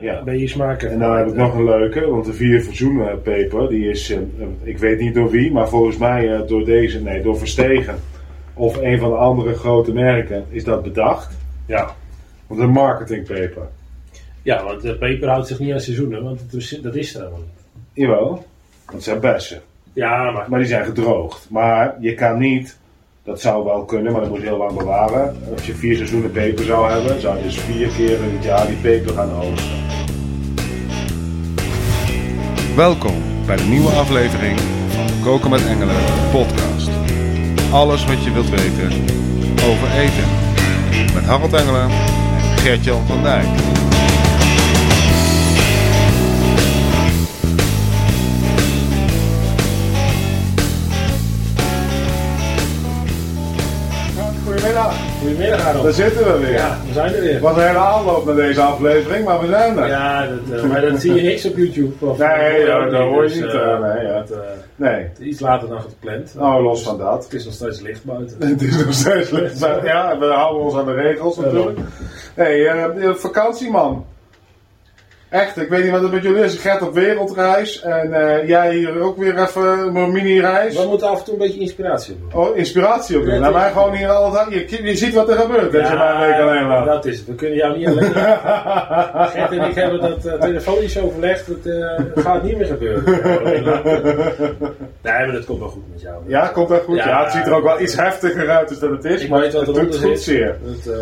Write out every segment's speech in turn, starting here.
Ja. je smaak En dan heb ik nog een leuke, want de vier verzoenen peper, die is, eh, ik weet niet door wie, maar volgens mij eh, door deze, nee, door Verstegen of een van de andere grote merken is dat bedacht. Ja. Want een marketingpeper. ja, want de peper houdt zich niet aan seizoenen, want het is- dat is er helemaal niet. Jawel, dat zijn bessen. Ja, maar Maar die zijn gedroogd. Maar je kan niet, dat zou wel kunnen, maar dat moet je heel lang bewaren. Als je vier seizoenen peper zou hebben, zou je dus vier keer in het jaar die peper gaan oogsten. Welkom bij de nieuwe aflevering van Koken met Engelen podcast. Alles wat je wilt weten over eten. Met Harold Engelen en Gertjan van Dijk. Goedemiddag, Harold. daar zitten we weer. Ja, we zijn er weer. Was een hele aanloop naar deze aflevering, maar we zijn er. Ja, dat, eh, maar dat zie je niks op YouTube. Of, Nee, ja, dat hoor je dus, niet, eh, eh, nee, ja. het, eh, Nee, het is iets later dan gepland. nou los van dat. Het is nog steeds licht buiten. Het is nog steeds licht. maar Ja, we houden ons aan de regels natuurlijk. Hé, hey, vakantie man. Echt, ik weet niet wat het met jullie is. Gert op wereldreis en eh, jij hier ook weer even een mini-reis. We moeten af en toe een beetje inspiratie hebben. Oh, inspiratie op Ja, weer. Is- mij gewoon hier altijd. Je, je ziet wat er gebeurt als je mij een week alleen laat. dat is het. We kunnen jou niet alleen. Gert en ik hebben dat eh, telefonisch overlegd. Het eh, gaat niet meer gebeuren. Nee, maar dat komt wel goed met jou. Ja, komt dat goed? Ja, Ja. het ziet er ook wel iets heftiger uit dan het is. Ik maar weet wat het goed zit. zeer. Eh,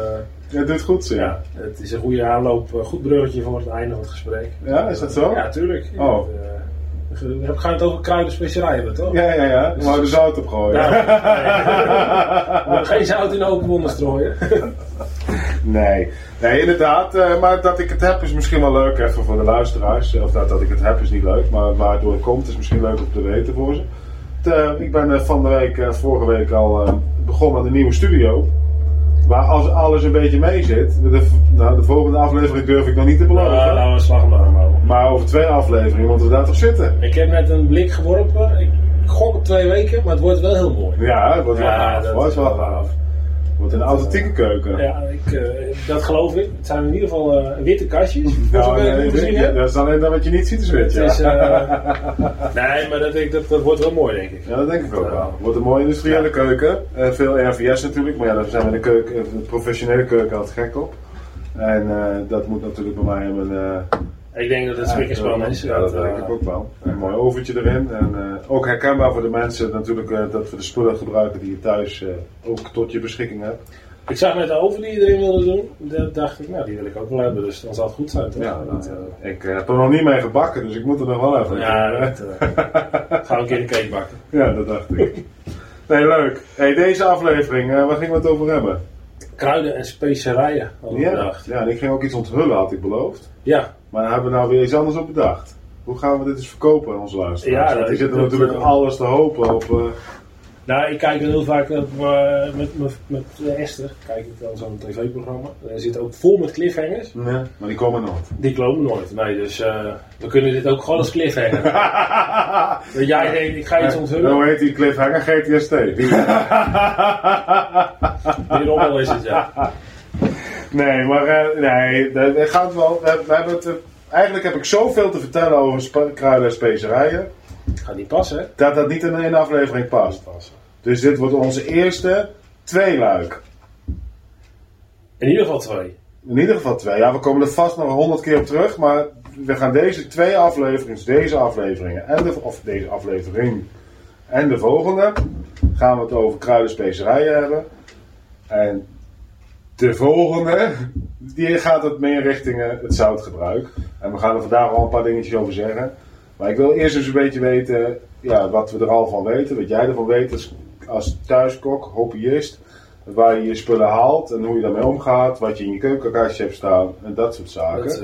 Het doet goed zeer. ja, het is een goede aanloop. eh, Goed bruggetje voor het einde van het gesprek. Ja, is dat zo? Ja, tuurlijk. Oh. Eh, we gaan het over kruiden specerijen hebben, toch? Ja, ja, ja. We moeten er zout op gooien. Nou, nee. Geen zout in open wonden strooien. Nee, nee inderdaad. eh, maar dat ik het heb is misschien wel leuk even voor de luisteraars. Of dat, dat ik het heb is niet leuk, maar waardoor het komt is misschien leuk om te weten voor ze. Ik ben van de week, vorige week al begonnen aan een nieuwe studio. Waar als alles een beetje mee zit. De, nou, de volgende aflevering durf ik nog niet te beloven. Nou, we een slag maar houden. Maar over twee afleveringen moeten we daar toch zitten. Ik heb net een blik geworpen. Ik gok op twee weken, maar het wordt wel heel mooi. Ja, het wordt wel gaaf. Het wordt wel gaaf. Wordt een authentieke keuken. Ja, ik, eh, dat geloof ik. Het zijn in ieder geval eh, witte kastjes. Nou, nee, ja, dat is alleen dat wat je niet ziet is wit, ja. is, eh, nee, maar dat, ik- dat, dat wordt wel mooi, denk ik. Ja, dat denk ik ook wel. Het wordt een mooie industriële keuken. Veel RVS natuurlijk, maar ja, daar zijn we in de, keuken, de professionele keuken altijd gek op. En dat moet natuurlijk bij mij eh, Ik denk dat het spikkerspan is. Ja, dat denk ik ook wel. Een mooi oventje erin. En eh, ook herkenbaar voor de mensen natuurlijk eh, dat we de spullen gebruiken die je thuis eh, ook tot je beschikking hebt. Ik zag net de oven die je erin wilde doen. Dat dacht ik, nou, die wil ik ook wel hebben. Dus dan zal het goed zijn, toch? Ja, Dat, ik eh, heb er nog niet mee gebakken, dus ik moet er nog wel even. ja, dat, gaan we een keer een cake bakken. ja, dat dacht ik. Nee, leuk. Hey, deze aflevering, eh, waar gingen we het over hebben? Kruiden en specerijen Ja, ja, en ik ging ook iets onthullen, had ik beloofd. Ja, Maar hebben we nou weer iets anders op bedacht. Hoe gaan we dit eens verkopen aan onze luisteraars? Ja, Want die zitten natuurlijk eh, alles te hopen op... eh, nou, ik kijk heel vaak op, eh, met, met, met Esther, kijk ik dan zo'n tv-programma. Er zit ook vol met cliffhangers. nee, maar die komen nooit. Die kloppen nooit. Nee, dus eh, we kunnen dit ook gewoon als cliffhanger. Dat jij denkt, ik ga iets Hoe onthullen. heet die cliffhanger? GTST. Die rommel is het, ja. Nee, maar eh, nee, dat gaat wel... We, we hebben het, eh, eigenlijk heb ik zoveel te vertellen over kruiden en specerijen... Gaat niet passen, dat dat niet in één aflevering past. Dus dit wordt onze eerste tweeluik. In ieder geval twee. In ieder geval twee. Ja, we komen er vast nog honderd keer op terug. Maar we gaan deze twee afleveringen, dus deze afleveringen en de, of deze aflevering en de volgende, gaan we het over kruiden en specerijen hebben. En de volgende, die gaat het meer richting eh, het zoutgebruik. En we gaan er vandaag al een paar dingetjes over zeggen. Maar ik wil eerst eens een beetje weten ja, wat we er al van weten. Wat jij ervan weet als, als thuiskok, hobbyist. Waar je je spullen haalt en hoe je daarmee omgaat. Wat je in je keukenkastje hebt staan en dat soort zaken. Dat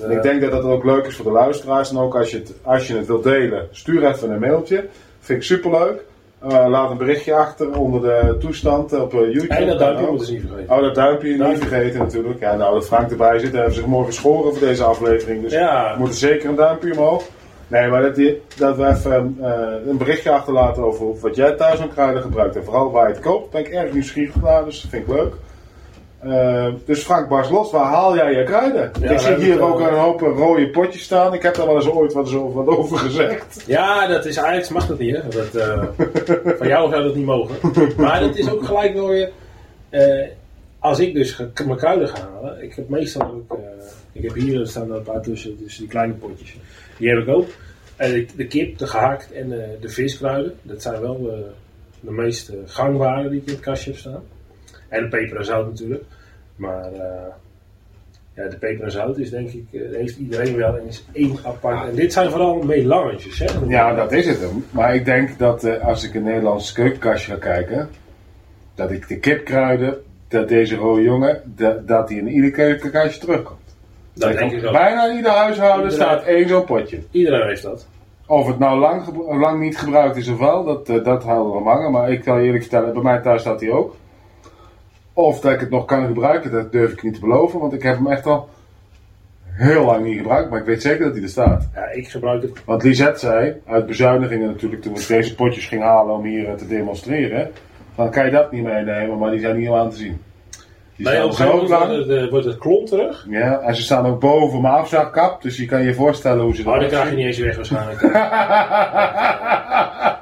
En eh, ik denk dat dat ook leuk is voor de luisteraars. En ook als je het, als je het wilt delen, stuur even een mailtje. Vind ik superleuk. Eh, laat een berichtje achter onder de toestand op eh, YouTube. En dat duimpje ook. moeten ze niet vergeten. Oh, dat duimpje niet vergeten natuurlijk. Ja, nou, dat Frank erbij zit, hebben ze zich mooi geschoren voor deze aflevering. Dus Ja. we moeten zeker een duimpje omhoog. Nee, maar dat, die- dat we even eh, een berichtje achterlaten over wat jij thuis aan kruiden gebruikt. En vooral waar je het koopt, ben ik erg nieuwsgierig naar, dus dat vind ik leuk. Eh, dus Frank Barslos, waar haal jij je kruiden? Ja, ik zie hier ook eh, een hoop rode potjes staan. Ik heb daar wel eens ooit wat, zo, wat over gezegd. Ja, dat is Ajax mag dat niet, hè? Dat, eh, van jou zou dat niet mogen. Maar het is ook gelijk wel weer. als ik dus mijn kruiden ga halen, ik heb meestal ook. ik heb hier er staan een paar tussen, dus die kleine potjes. Die heb ik ook. En de, de kip, de gehakt en de viskruiden. Dat zijn wel de meest eh, gangbare die ik in het kastje heb staan. En de peper en zout natuurlijk. Maar eh, ja, de peper en zout is denk ik, eh, heeft iedereen wel eens één apart. En dit zijn vooral melanges, hè? Ja, dat is het hem. Maar ik denk dat eh, als ik een Nederlands keukenkastje ga kijken, dat ik de kipkruiden, dat deze rode jongen, dat, dat die in ieder keukenkastje terugkomt. Dat denk ik ook. Bijna ieder huishouden Iedereen- staat één zo'n potje. Iedereen heeft dat. Of het nou lang, lang niet gebruikt is of wel, dat, dat houden we hangen. Maar ik kan je eerlijk vertellen, bij mij thuis staat hij ook. Of dat ik het nog kan gebruiken, dat durf ik niet te beloven. Want ik heb hem echt al heel lang niet gebruikt. Maar ik weet zeker dat hij er staat. Ja, ik gebruik het. Want Lisette zei, uit bezuinigingen natuurlijk, toen ik deze potjes ging halen om hier eh, te demonstreren. Dan kan je dat niet meenemen, maar die zijn niet aan te zien. Die Nee, op een gegeven moment wordt het, eh, wordt het klont terug. Ja, en ze staan ook boven mijn afzagkap. Dus je kan je voorstellen hoe ze Oh, dan eruit krijg je niet eens weg waarschijnlijk.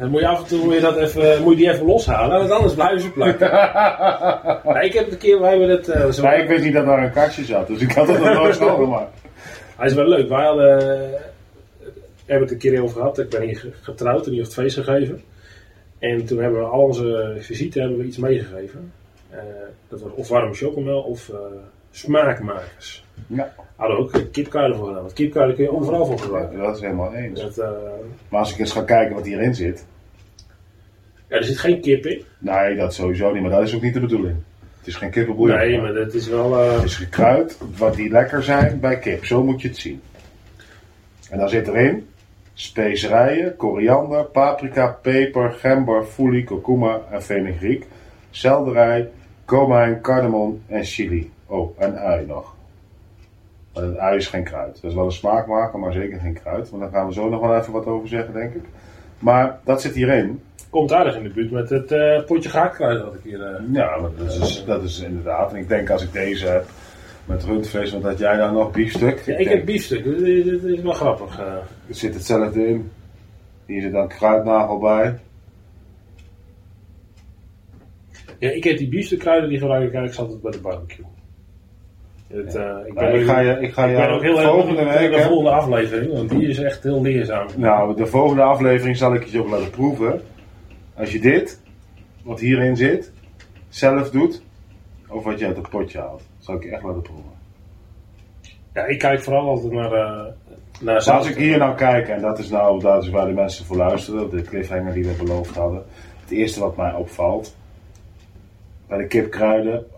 Dan moet je af en toe moet je dat even, moet je die even loshalen, want anders blijven ze plakken. Nee, ik heb een keer, wij hebben het eh, zo. Maar ik wist niet dat daar een kastje zat, dus ik had het nog nooit zo gemaakt. Hij is wel leuk. Wij hadden, eh, hebben het een keer over gehad. Ik ben hier ge- getrouwd en die heeft feest gegeven. En toen hebben we al onze visite hebben we iets meegegeven. Eh, dat was of warme chocomel of eh, smaakmakers. Ja, Hadden we ook kipkruiden voor gedaan. Want kun je overal voor gebruiken. dat is helemaal eens. Dat, eh, Maar als ik eens ga kijken wat hierin zit. ja, er zit geen kip in. Nee, dat sowieso niet, maar dat is ook niet de bedoeling. Het is geen kippenbouillon. Nee, maar dat is wel... eh, Het is gekruid, wat die lekker zijn bij kip. Zo moet je het zien. En dan zit erin specerijen, koriander, paprika, peper, gember, foelie, kurkuma en fenugreek. Selderij, komijn, cardamom en chili. Oh, en ui nog. Het ui is geen kruid. Dat is wel een smaakmaker, maar zeker geen kruid. Want daar gaan we zo nog wel even wat over zeggen, denk ik. Maar dat zit hierin. komt aardig in de buurt met het eh, potje gehaakkruiden had ik hier. eh. Ja, maar dat is, dat is inderdaad. En ik denk als ik deze heb met rundvlees, want dat jij daar nog biefstuk. Ja, ik denk- heb biefstuk. Dit, dit- dit is wel grappig. eh. Er zit hetzelfde in. Hier zit dan kruidnagel bij. Ja, ik heb die biefstukkruiden, die gebruik ik eigenlijk altijd bij de barbecue. Het, eh, ik ben, ik ga je, ik ga ik ben ook heel volgende week. de volgende aflevering, want die is echt heel leerzaam. Nou, de volgende aflevering zal ik je ook laten proeven. Als je dit, wat hierin zit, zelf doet, of wat je uit het potje haalt, zal ik je echt laten proeven. Ja, ik kijk vooral altijd naar, eh naar als ik hier nou kijk, en dat is nou dat is waar de mensen voor luisteren, de cliffhanger die we beloofd hadden. Het eerste wat mij opvalt, bij de kipkruiden 68,8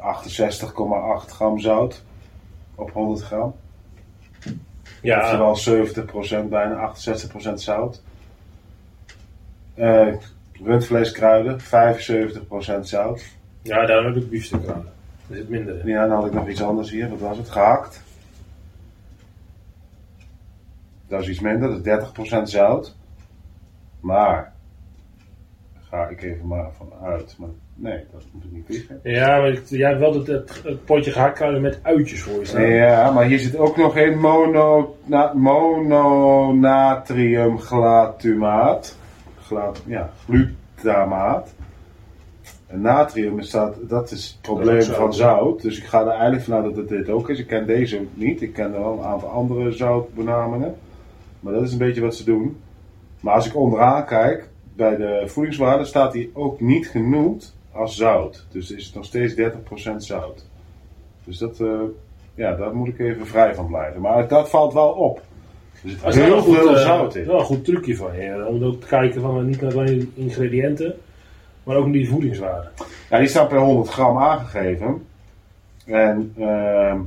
gram zout op 100 gram. ja, Oftewel 70%, bijna 68% zout. Eh rundvleeskruiden, 75% zout. ja, daarom heb ik biefstukkruiden. Er zit minder in. Ja, dan had ik nog iets anders hier. Wat was het? Gehakt. Dat is iets minder, dat is 30% zout. Maar, ga ik even maar vanuit. Maar nee, dat moet ik niet liegen. Ja, maar jij hebt wel het, het, het potje gehaakkruiden met uitjes voor je staan. Ja, maar hier zit ook nog een mono, na, mononatriumglatumaat. Gla, ja, glutamaat. En natrium is dat, is het probleem is van zout. zout. Dus ik ga er eigenlijk vanuit dat het dit ook is. Ik ken deze ook niet. Ik ken er wel een aantal andere zoutbenamingen. Maar dat is een beetje wat ze doen. Maar als ik onderaan kijk, bij de voedingswaarde staat die ook niet genoemd als zout. Dus is het nog steeds 30% zout. Dus dat, eh, ja, daar moet ik even vrij van blijven. Maar dat valt wel op. Er zit is heel een goed, veel eh, zout in. wel een goed trucje van je. Om ook te kijken van eh, niet alleen ingrediënten, maar ook die voedingswaarde. Ja, die staat per 100 gram aangegeven. En ehm,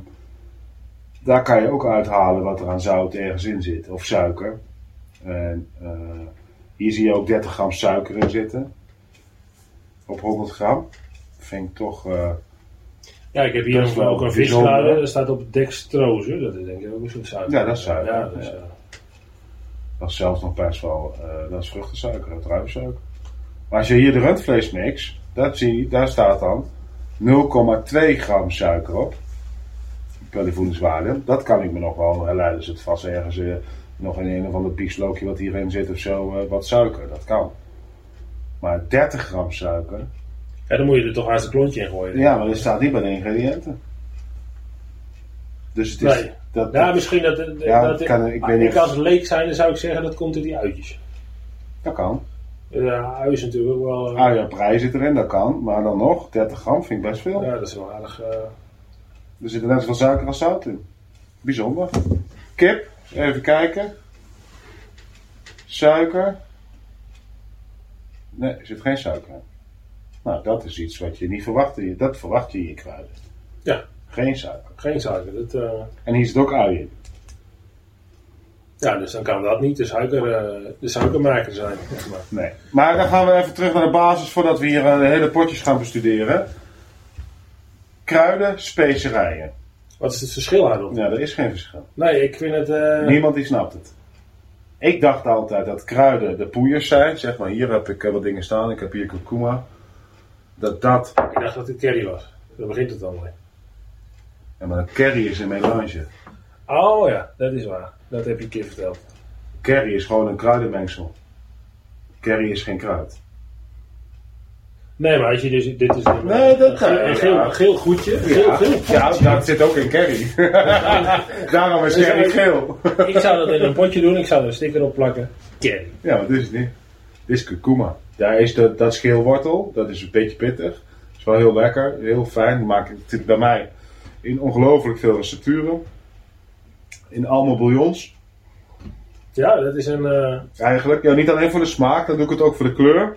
daar kan je ook uithalen wat er aan zout ergens in zit. Of suiker. En eh, hier zie je ook 30 gram suiker in zitten. Op 100 gram. Vind ik toch... eh, Ja, ik heb hier Dat ook, een viskruiden. Dat staat op dextrose. Dat is denk ik ook een soort suiker. Ja, dat is suiker, Ja, dus, ja. eh, Dat is zelfs nog best wel, eh, dat is vruchtensuiker, druivensuiker. Maar als je hier de rundvleesmix, dat zie, je- daar staat dan 0,2 gram suiker op. Per die voedingswaarde. Dat kan ik me nog wel herleiden. Er zit vast ergens eh, nog in een of ander bieslookje wat hierin zit of zo, eh, wat suiker. Dat kan. Maar 30 gram suiker. Ja, dan moet je er toch haast een klontje in gooien. Ja, maar dat staat niet bij de ingrediënten. Dus het is. Nee. Dat, Ja, misschien dat... dat, Ja, dat kan- ik weet niet. als leek zijn, dan zou ik zeggen dat komt uit die uitjes. dat kan. Ja, ui is natuurlijk wel... eh, Ah ja, prijs zit erin, dat kan. Maar dan nog, 30 gram vind ik best veel. ja, dat is wel aardig... eh, Er zit er net zoveel suiker als zout in. Bijzonder. Kip, even kijken. Suiker. Nee, er zit geen suiker in. Nou, dat is iets wat je niet verwacht. Dat verwacht je in je kruiden. Ja. Geen suiker. geen suiker. Dat, eh, En hier zit ook ui in. ja, dus dan kan dat niet de, suiker, eh, de suikermaker zijn. zeg maar. Nee. Maar dan gaan we even terug naar de basis voordat we hier eh, de hele potjes gaan bestuderen. Kruiden, specerijen. Wat is het verschil daarop? Ja, er is geen verschil. Nee, ik vind het... eh, Niemand die snapt het. Ik dacht altijd dat kruiden de poeiers zijn. Zeg maar, hier heb ik eh, wat dingen staan. Ik heb hier kurkuma. Dat dat... Ik dacht dat het curry was. Daar begint het dan mee. Ja, maar een curry is een melange. Oh ja, dat is waar. Dat heb je een keer verteld. Curry is gewoon een kruidenmengsel. Curry is geen kruid. Nee, maar als je dus... Dit is een, Nee, dat een, kan, een geel, ja. een geel goedje. Geel, Ja, geel ja, dat zit ook in curry. Daarom is Dus curry geel. Ik zou dat in een potje doen. Ik zou er een sticker op plakken. Curry. Ja, dit is het niet. Dit is kurkuma. Daar is de, dat scheelwortel. Dat is een beetje pittig. is wel heel lekker. Heel fijn. Maakt het zit bij mij in ongelooflijk veel recepturen. In allemaal bouillons. Ja, dat is een... eh, Eigenlijk. Ja, niet alleen voor de smaak. Dan doe ik het ook voor de kleur.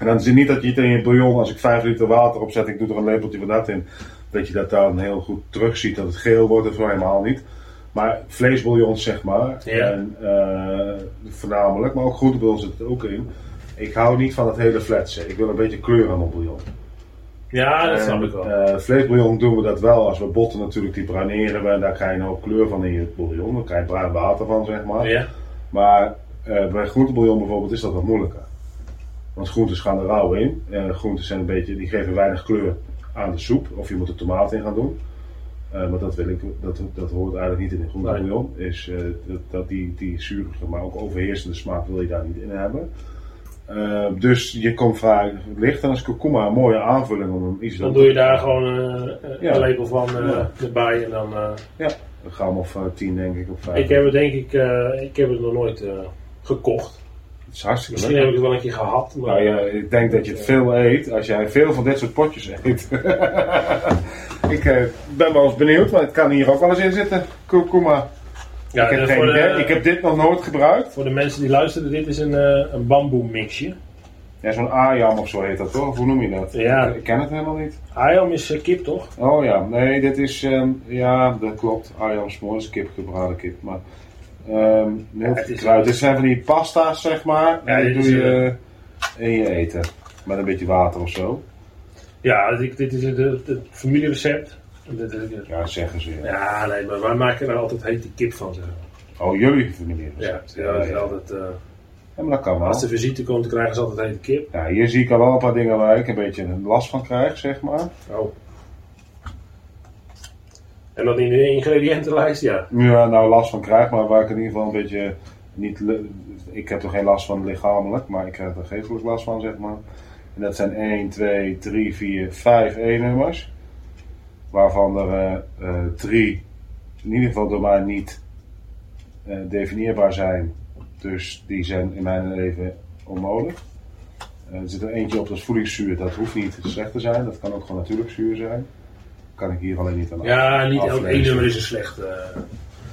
En dan is het niet dat je het in je bouillon, als ik 5 liter water opzet, ik doe er een lepeltje van dat in. Dat je dat dan heel goed terugziet, dat het geel wordt of helemaal niet. Maar vleesbouillons zeg maar. Ja. En, eh, voornamelijk, maar ook groentebouillon zit het ook in. Ik hou niet van het hele flatsen. Ik wil een beetje kleur aan mijn bouillon. ja, dat En, snap ik wel. eh, vleesbouillon doen we dat wel. Als we botten natuurlijk, die bruineren we. En daar krijg je een hoop kleur van in je bouillon. Dan krijg je bruin water van, zeg maar. ja. Maar eh, bij groentebouillon bijvoorbeeld is dat wat moeilijker. Want groentes gaan er rauw in. Eh groentes zijn een beetje, die geven weinig kleur aan de soep. Of je moet er tomaat in gaan doen. Eh, maar dat, wil ik, dat, dat hoort eigenlijk niet in een groentebouillon. Is, eh, dat, dat die, die zurige, maar ook overheersende smaak wil je daar niet in hebben. Eh, dus je komt vrij licht. En dan is kurkuma een mooie aanvulling om iets Dan doe je daar gewoon Ja. een lepel van Ja. erbij. En dan, Ja, een gram of tien denk ik. Of vijf. ik heb het denk ik... ik heb het nog nooit gekocht. Het is hartstikke Misschien heb ik het wel een keer gehad. Maar, Nou ja, ik denk dat je het veel eet als jij veel van dit soort potjes eet. ik eh, ben wel eens benieuwd, maar het kan hier ook wel eens in zitten. Kurkuma. ja, ik, heb en geen voor, de, idee. ik heb dit nog nooit gebruikt. voor de mensen die luisteren, dit is een, eh een bamboe mixje. Ja, zo'n ayam of zo heet dat toch? Of hoe noem je dat? Ja. Ik, ik ken het helemaal niet. Ayam is eh, kip, toch? Oh ja, nee, dit is, ehm, ja, dat klopt. Ayam smoor is kip, gebraden kip. Maar ehm heel veel kruid. Dit zijn van die pasta's, zeg maar. Ja, die dit doe is, je eh, in je eten. Met een beetje water of zo. Ja, dit, dit is het, familierecept. En dit is het- Ja, zeggen ze. Ja. Ja, nee, maar wij maken er altijd hete kip van. Zeg maar. Oh, jullie familie. Ja, ja, dat is altijd, eh, Ja, maar dat kan wel. als de visite komt, krijgen ze altijd hete kip. Ja, hier zie ik al wel een paar dingen waar ik een beetje last van krijg, zeg maar. Oh. En dan in de ingrediëntenlijst, ja. Ja, nou last van krijg, maar waar ik in ieder geval een beetje niet... Ik heb er geen last van lichamelijk, maar ik krijg er geestelijk last van, zeg maar. En dat zijn 1, 2, 3, 4, 5 E-nummers. Waarvan er eh, drie in ieder geval door mij niet eh, definieerbaar zijn. Dus die zijn in mijn leven onmogelijk. Er zit er eentje op, dat voedingszuur. Dat hoeft niet slecht te zijn. Dat kan ook gewoon natuurlijk zuur zijn. Kan ik hier alleen niet aan Ja, niet elk één nummer is een slecht. eh,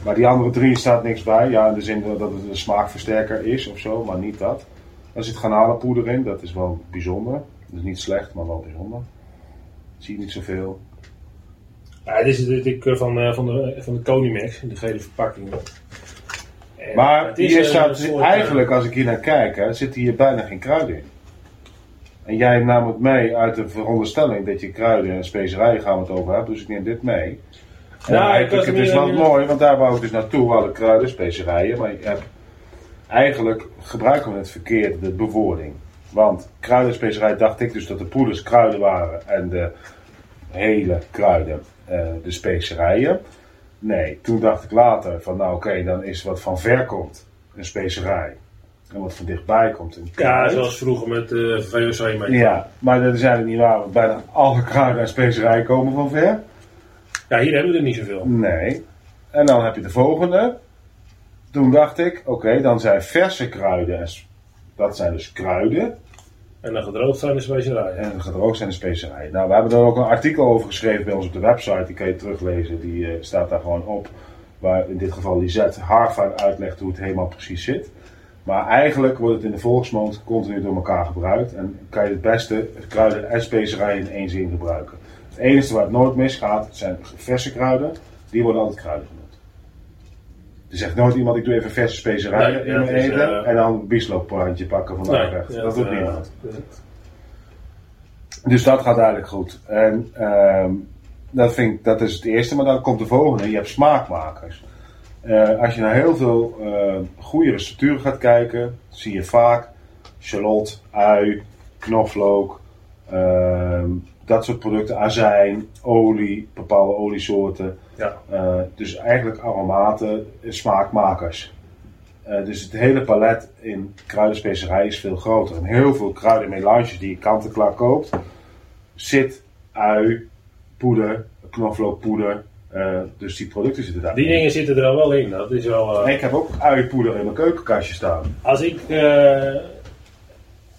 Maar die andere drie staat niks bij. Ja, in de zin dat het een smaakversterker is of zo, maar niet dat. Er zit garnalenpoeder in, dat is wel bijzonder. Is niet slecht, maar wel bijzonder. Zie je niet zoveel. ja, dit is natuurlijk eh, van, eh, van, de, van de Conimax, de gele verpakking. En Maar het is staat eigenlijk, als ik hier naar kijk, hè, zit hier bijna geen kruiden in. En jij nam het mee uit de veronderstelling dat je kruiden en specerijen gaan we het over hebben, dus ik neem dit mee. En Nou, ik het is dan- wel mooi, want daar wou ik dus naartoe, alle kruiden, specerijen, maar ik heb, eigenlijk gebruiken we het verkeerd, de bewoording. Want kruiden en specerijen dacht ik dus dat de poeders kruiden waren en de hele kruiden, eh, de specerijen. Nee, toen dacht ik later van nou oké, dan is wat van ver komt een specerij. En wat van dichtbij komt een Ja, zoals vroeger met de VOC mee. Ja, maar dat is eigenlijk niet waar, want bijna alle kruiden en specerijen komen van ver. Ja, hier hebben we er niet zoveel. Nee. En dan heb je de volgende. Toen dacht ik, oké, dan zijn verse kruiden, dat zijn dus kruiden. En dan gedroogd zijn de specerijen. En gedroogd zijn de specerijen. Nou, we hebben er ook een artikel over geschreven bij ons op de website. Die kan je teruglezen. Die eh, staat daar gewoon op. Waar in dit geval Lisette Haarfijn uitlegt hoe het helemaal precies zit. Maar eigenlijk wordt het in de volksmond continu door elkaar gebruikt. En kan je het beste kruiden en specerijen in één zin gebruiken. Het enige waar het nooit misgaat zijn verse kruiden. Die worden altijd kruiden genoemd. Er zegt nooit iemand, ik doe even verse specerijen Nee, in mijn eten. eh, en dan een biesloopplantje pakken van de Nee, aanrecht. ja, dat doet eh, niemand. Dus dat gaat eigenlijk goed. En ehm, dat, vind ik, dat is het eerste. Maar dan komt de volgende. Je hebt smaakmakers. Eh, als je naar heel veel eh, goede recepturen gaat kijken, zie je vaak shallot, ui, knoflook, ehm, dat soort producten, azijn, olie, bepaalde oliesoorten. Ja. Eh, dus eigenlijk aromaten, smaakmakers. Dus het hele palet in kruidenspecerijen is veel groter. En heel veel kruidenmelanges die je kant-en-klaar koopt, zit ui, poeder, knoflookpoeder. Eh, dus die producten zitten daar. Die dingen zitten er al wel in. Dat is wel. eh, En ik heb ook uipoeder in mijn keukenkastje staan. Als ik, eh,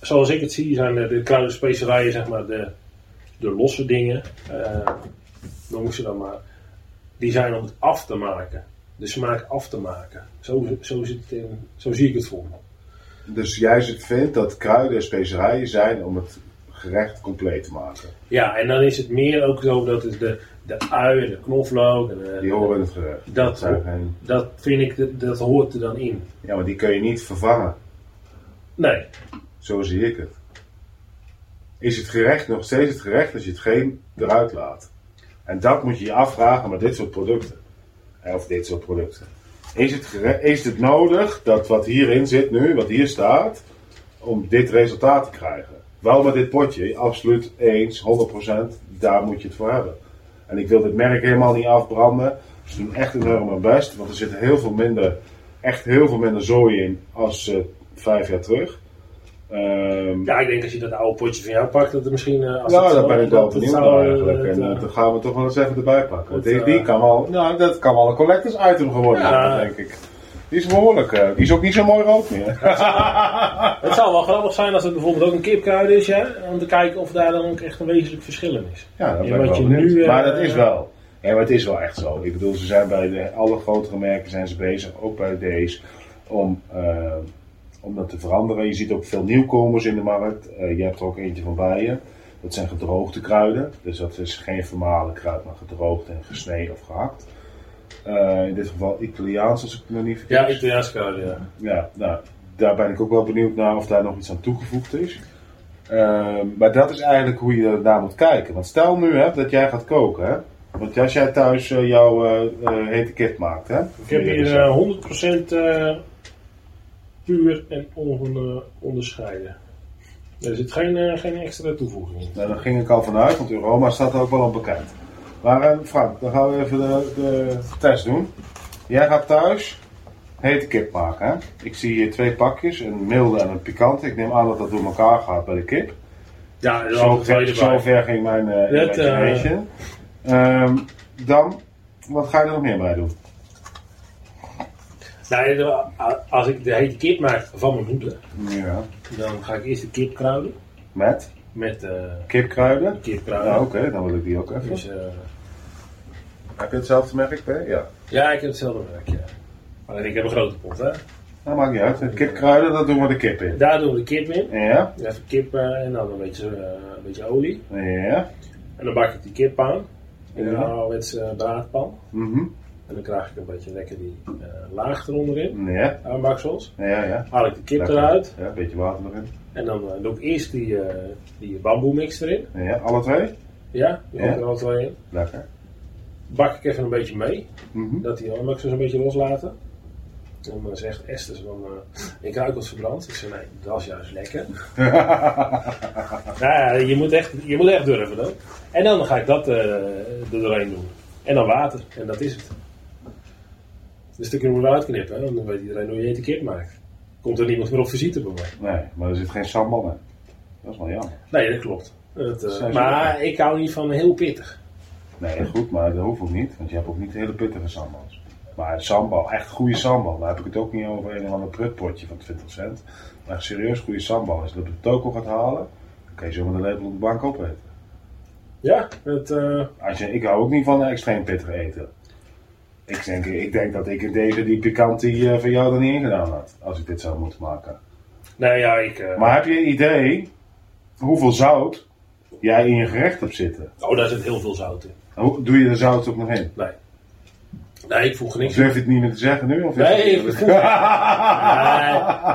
zoals ik het zie, zijn de, de kruidenspecerijen zeg maar de, de losse dingen. eh dan moest je dan maar. Die zijn om het af te maken. De smaak af te maken. Zo, zo, zit het in, zo zie ik het voor me. Dus jij vindt dat kruiden en specerijen zijn om het gerecht compleet te maken. Ja, en dan is het meer ook zo dat het de, de ui en de knoflook. En de, Die horen in het gerecht. Dat, zijn geen... dat vind ik, dat, dat hoort er dan in. Ja, maar die kun je niet vervangen. Nee, Zo zie ik het. Is het gerecht nog steeds het gerecht als je het geen eruit laat? En dat moet je je afvragen met dit soort producten. Eh, Of dit soort producten. Is het, is het nodig dat wat hierin zit nu, wat hier staat, om dit resultaat te krijgen? Wel met dit potje, absoluut eens, 100%, daar moet je het voor hebben. En ik wil dit merk helemaal niet afbranden. Ze doen echt enorm hun best, want er zit heel veel minder, echt heel veel minder zooi in als eh, vijf jaar terug. Ehm, ja, ik denk als je dat oude potje van jou pakt, dat er misschien. eh, als nou, daar zo- ben ik wel dat- dat benieuwd naar eh, eigenlijk. het, En dan gaan we toch wel eens even erbij pakken. Dat, die, die kan wel, nou, dat kan wel een collectors item geworden Ja. denk ik. Die is behoorlijk, eh, die is ook niet zo mooi rood meer. Het zou wel grappig zijn als het bijvoorbeeld ook een kipkruid is, ja, om te kijken of daar dan ook echt een wezenlijk verschil in is. Ja, dat ben ik wel nu, eh, maar dat is wel. Ja, maar het is wel echt zo. Ik bedoel, ze zijn bij de, alle grotere merken zijn ze bezig, ook bij deze, om, eh, om dat te veranderen. Je ziet ook veel nieuwkomers in de markt. Je hebt er ook eentje van bij je. Dat zijn gedroogde kruiden. Dus dat is geen vermalen kruid, maar gedroogd en gesneden of gehakt. Eh, in dit geval Italiaans, als ik me niet vergis. Ja, Italiaanse kruiden, ja. Ja, nou, daar ben ik ook wel benieuwd naar of daar nog iets aan toegevoegd is. Ehm, maar dat is eigenlijk hoe je naar moet kijken. Want stel nu hè, dat jij gaat koken. Hè? Want als jij thuis eh, jouw eh, hete kip maakt. Hè? Ik heb hier eh, 100% eh, puur en on, onderscheiden. Er zit geen, geen extra toevoeging in. Nou, daar ging ik al vanuit, want Roma staat er ook wel op bekend. Maar eh, Frank, dan gaan we even de, de test doen. Jij gaat thuis hete kip maken. Hè? Ik zie hier twee pakjes, een milde en een pikante. Ik neem aan dat dat door elkaar gaat bij de kip. Ja, Zo, ver, erbij. zo ver ging mijn eh eh. Ehm, dan, wat ga je er nog meer bij doen? Nou, de- als ik de hete kip maak van mijn moeder, Ja. dan ga ik eerst de kip kruiden Met met eh kipkruiden? kipkruiden. Oké, dan wil ik die ook even. Dus, eh, Heb je hetzelfde merk, P? Ja. ja, ik heb hetzelfde werk, ja. Alleen ik heb een grote pot, hè. Dat maakt niet uit. Kipkruiden, dat doen we de kip in. Daar doen we de kip in. Ja, Even kip eh, en dan een beetje, een beetje olie. ja. En dan bak ik die kip aan. In een Ja. ouderwetse braadpan. Mhm. En dan krijg ik een beetje lekker die eh, laag eronder in. Ja, Aanbaksels. ja, ja. Haal ik de kip Lekker. eruit. Ja, een beetje water erin. En dan eh, doe ik eerst die, eh die bamboe mix erin. Ja, alle twee? Ja, die Ja. er al twee in. Lekker. Bak ik even een beetje mee. Mhm. Dat die aanbaksels een beetje loslaten. En dan zegt Esther, van, eh, ik ruik wat verbrand. Ik zeg, nee, dat is juist lekker. nou ja, je moet echt, je moet echt durven dan. En dan ga ik dat eh, er doorheen doen. En dan water. En dat is het. Een stukje moet je uitknippen. Hè? Dan weet iedereen hoe je kip maakt. Komt er niemand meer op visite bij mij. Nee, maar er zit geen sambal in. Dat is wel jammer. Nee, dat klopt. Dat, eh, maar ik hou niet van heel pittig. Nee, goed, maar dat hoeft ook niet. Want je hebt ook niet hele pittige sambals. Maar sambal, echt goede sambal. Daar heb ik het ook niet over een of ander prutpotje van 20 cent. Maar echt serieus goede sambal. Als je dat op de toko gaat halen, dan kan je zo met een lepel op de bank opeten. Ja, het, eh, Als je, ik hou ook niet van extreem pittig eten. Ik denk, ik denk dat ik deze die pikantie eh, van jou er niet in gedaan had. Als ik dit zou moeten maken. nee, ja, ik... eh, Maar heb je een idee hoeveel zout jij in je gerecht hebt zitten? Oh, daar zit heel veel zout in. Hoe, doe je de zout ook nog in? Nee. Nee, ik voeg er niks durf je het niet meer te zeggen nu? Of Nee, ik voel- Nee,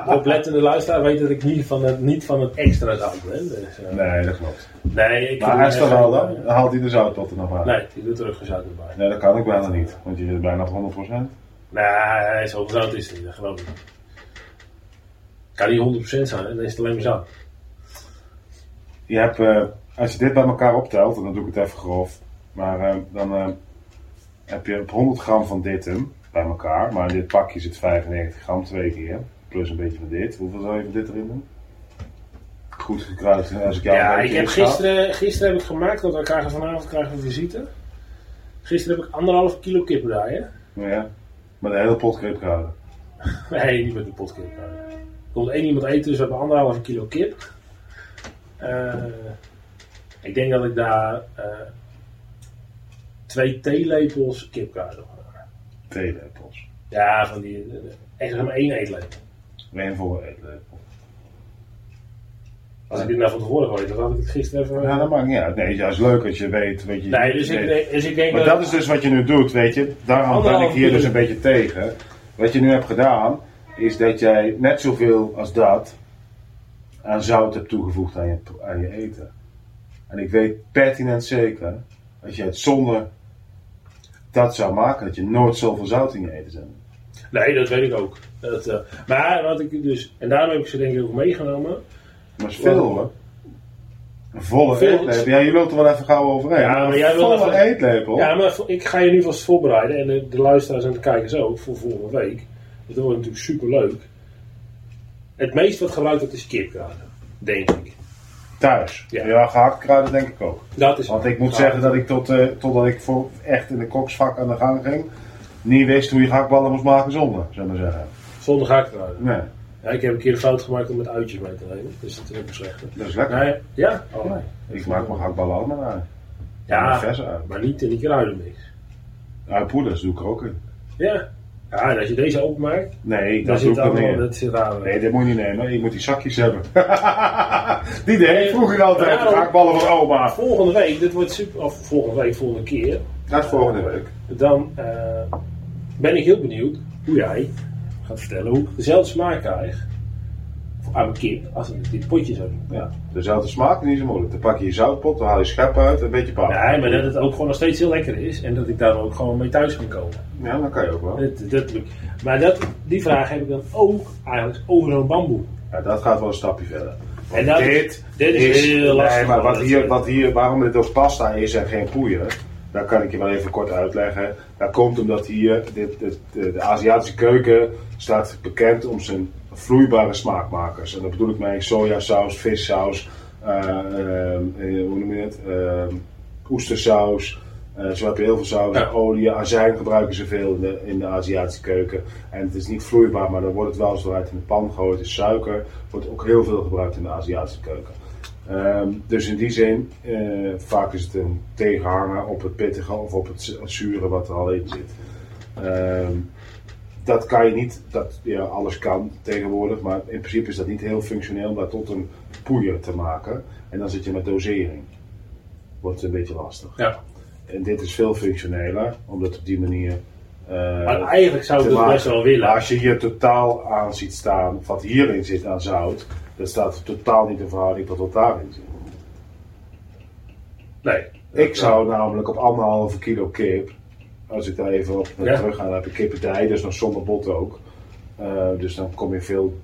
de oplettende luisteraar weet dat ik niet van het, niet van het extra zout ben. Dus, eh, Nee, dat klopt. nee, ik Maar Esther geen- wel dan? Dan haalt hij de zoutpot er nog uit. Nee, die doet er ook geen zout erbij. Nee, dat kan ik bijna niet. Want je zit bijna op 100%. Nee, zoveel zout is het niet, dat geloof ik niet. Kan niet 100% zijn, dan is het alleen maar zout. Je hebt, eh, als je dit bij elkaar optelt, en dan doe ik het even grof. Maar eh, dan heb je op 100 gram van dit hem bij elkaar. Maar in dit pakje zit 95 gram twee keer. Plus een beetje van dit. Hoeveel zou je van dit erin doen? Goed gekruid. Als ik jou Ja, een ik heb gisteren, gisteren heb ik gemaakt, dat we krijgen vanavond krijgen we visite. Gisteren heb ik anderhalf kilo kip draaien. Ja, maar de hele pot kruiden. Nee, niet met de potkip. Er komt één iemand eten, dus we hebben anderhalve kilo kip. Eh, ik denk dat ik daar eh, twee theelepels kipkruiden op ga. Twee lepels. Ja, van die, eh, echt zeg maar één eetlepel. Eén volle eetlepel. Als ik dit nou van tevoren had, dan had ik het gisteren even... Ja, dat maakt niet uit. Nee, het is leuk dat je weet. weet je, nee, dus ik, dus ik denk Maar dat is dus wat je nu doet, weet je. Daarom ben ik hier dus een beetje tegen. Wat je nu hebt gedaan, is dat jij net zoveel als dat aan zout hebt toegevoegd aan je, aan je eten. En ik weet pertinent zeker, als je het zonder dat zou maken, dat je nooit zoveel zout in je eten zet. Nee, dat weet ik ook. Dat, eh, maar wat ik dus... En daarom heb ik ze denk ik ook meegenomen. Maar is veel hoor. Een volle Veel. eetlepel. Ja, je loopt er wel even gauw overheen. Ja, maar een jij wil volle even- eetlepel. Ja, maar ik ga je nu vast voorbereiden. En de, de luisteraars en de kijkers ook voor volgende week. Dat wordt natuurlijk super leuk. Het meest wat gebruikt wordt is kipkruiden. Denk ik. Thuis. Ja. Ja, gehakt kruiden denk ik ook. Dat is Want ik moet zeggen dat ik tot, eh, totdat ik voor echt in de koksvak aan de gang ging, niet wist hoe je gehaktballen moest maken zonder, we maar zeggen. Zonder gakkruiden. Nee, Ja, ik heb een keer de fout gemaakt om met uitjes mee te nemen. Dus dat is ook een slechte. dat is lekker. Nee, ja? Oh, nee. Ik maak mijn gehaktballen allemaal uit. Ja, uit. maar niet in die kruidenmix. Uitpoeders doe ik ook in. Ja. Ja, en als je deze openmaakt, Nee, dan dat zit ik allemaal, dat zit aan. Nee, dat moet je niet nemen. Je moet die zakjes hebben. die deed ik vroeger altijd. Nou, De gehaktballen van oma. Volgende week, dit wordt super, of volgende week, volgende keer. Dat volgende week. Dan eh, ben ik heel benieuwd hoe jij gaat vertellen hoe ik dezelfde smaak krijg aan mijn kip als ik dit potje zou doen. Ja, dezelfde smaak is niet zo moeilijk. Dan pak je je zoutpot, dan haal je schep uit en een beetje paprika. Nee, maar dat het ook gewoon nog steeds heel lekker is en dat ik daar ook gewoon mee thuis kan komen. Ja, dat kan je ook wel. Dat, dat, maar dat, die vraag heb ik dan ook eigenlijk over zo'n bamboe. Ja, dat gaat wel een stapje verder. En dat dit, dit is heel lastig, Nee, maar wat hier, wat hier, waarom dit ook pasta is en geen poeier, dat kan ik je wel even kort uitleggen. Dat komt omdat hier, dit, dit- de, de Aziatische keuken staat bekend om zijn vloeibare smaakmakers. En dat bedoel ik mee sojasaus, vissaus, eh, eh, eh, hoe noem je het, oestersaus. Eh, zo heb je heel veel saus, Ja. olie, azijn gebruiken ze veel in de, in de Aziatische keuken. En het is niet vloeibaar, maar dan wordt het wel eens uit in de pan gegooid. Is suiker, wordt ook heel veel gebruikt in de Aziatische keuken. Ehm, dus in die zin, vaak is het een tegenhanger op het pittige of op het zure wat er al in zit. Ehm, dat kan je niet, dat ja, alles kan tegenwoordig, maar in principe is dat niet heel functioneel om dat tot een poeier te maken. En dan zit je met dosering. Wordt het een beetje lastig. Ja. En dit is veel functioneler, omdat op die manier. eh, Maar eigenlijk zou ik dat maken. best wel willen. Maar als je hier totaal aan ziet staan, wat hierin zit aan zout, dat staat totaal niet in verhouding tot wat daarin zit. Nee. Ik zou namelijk op anderhalve kilo kip, als ik daar even op Ja. terug ga, dan heb ik kippendij, dus nog zonder bot ook. Eh, dus dan kom je veel,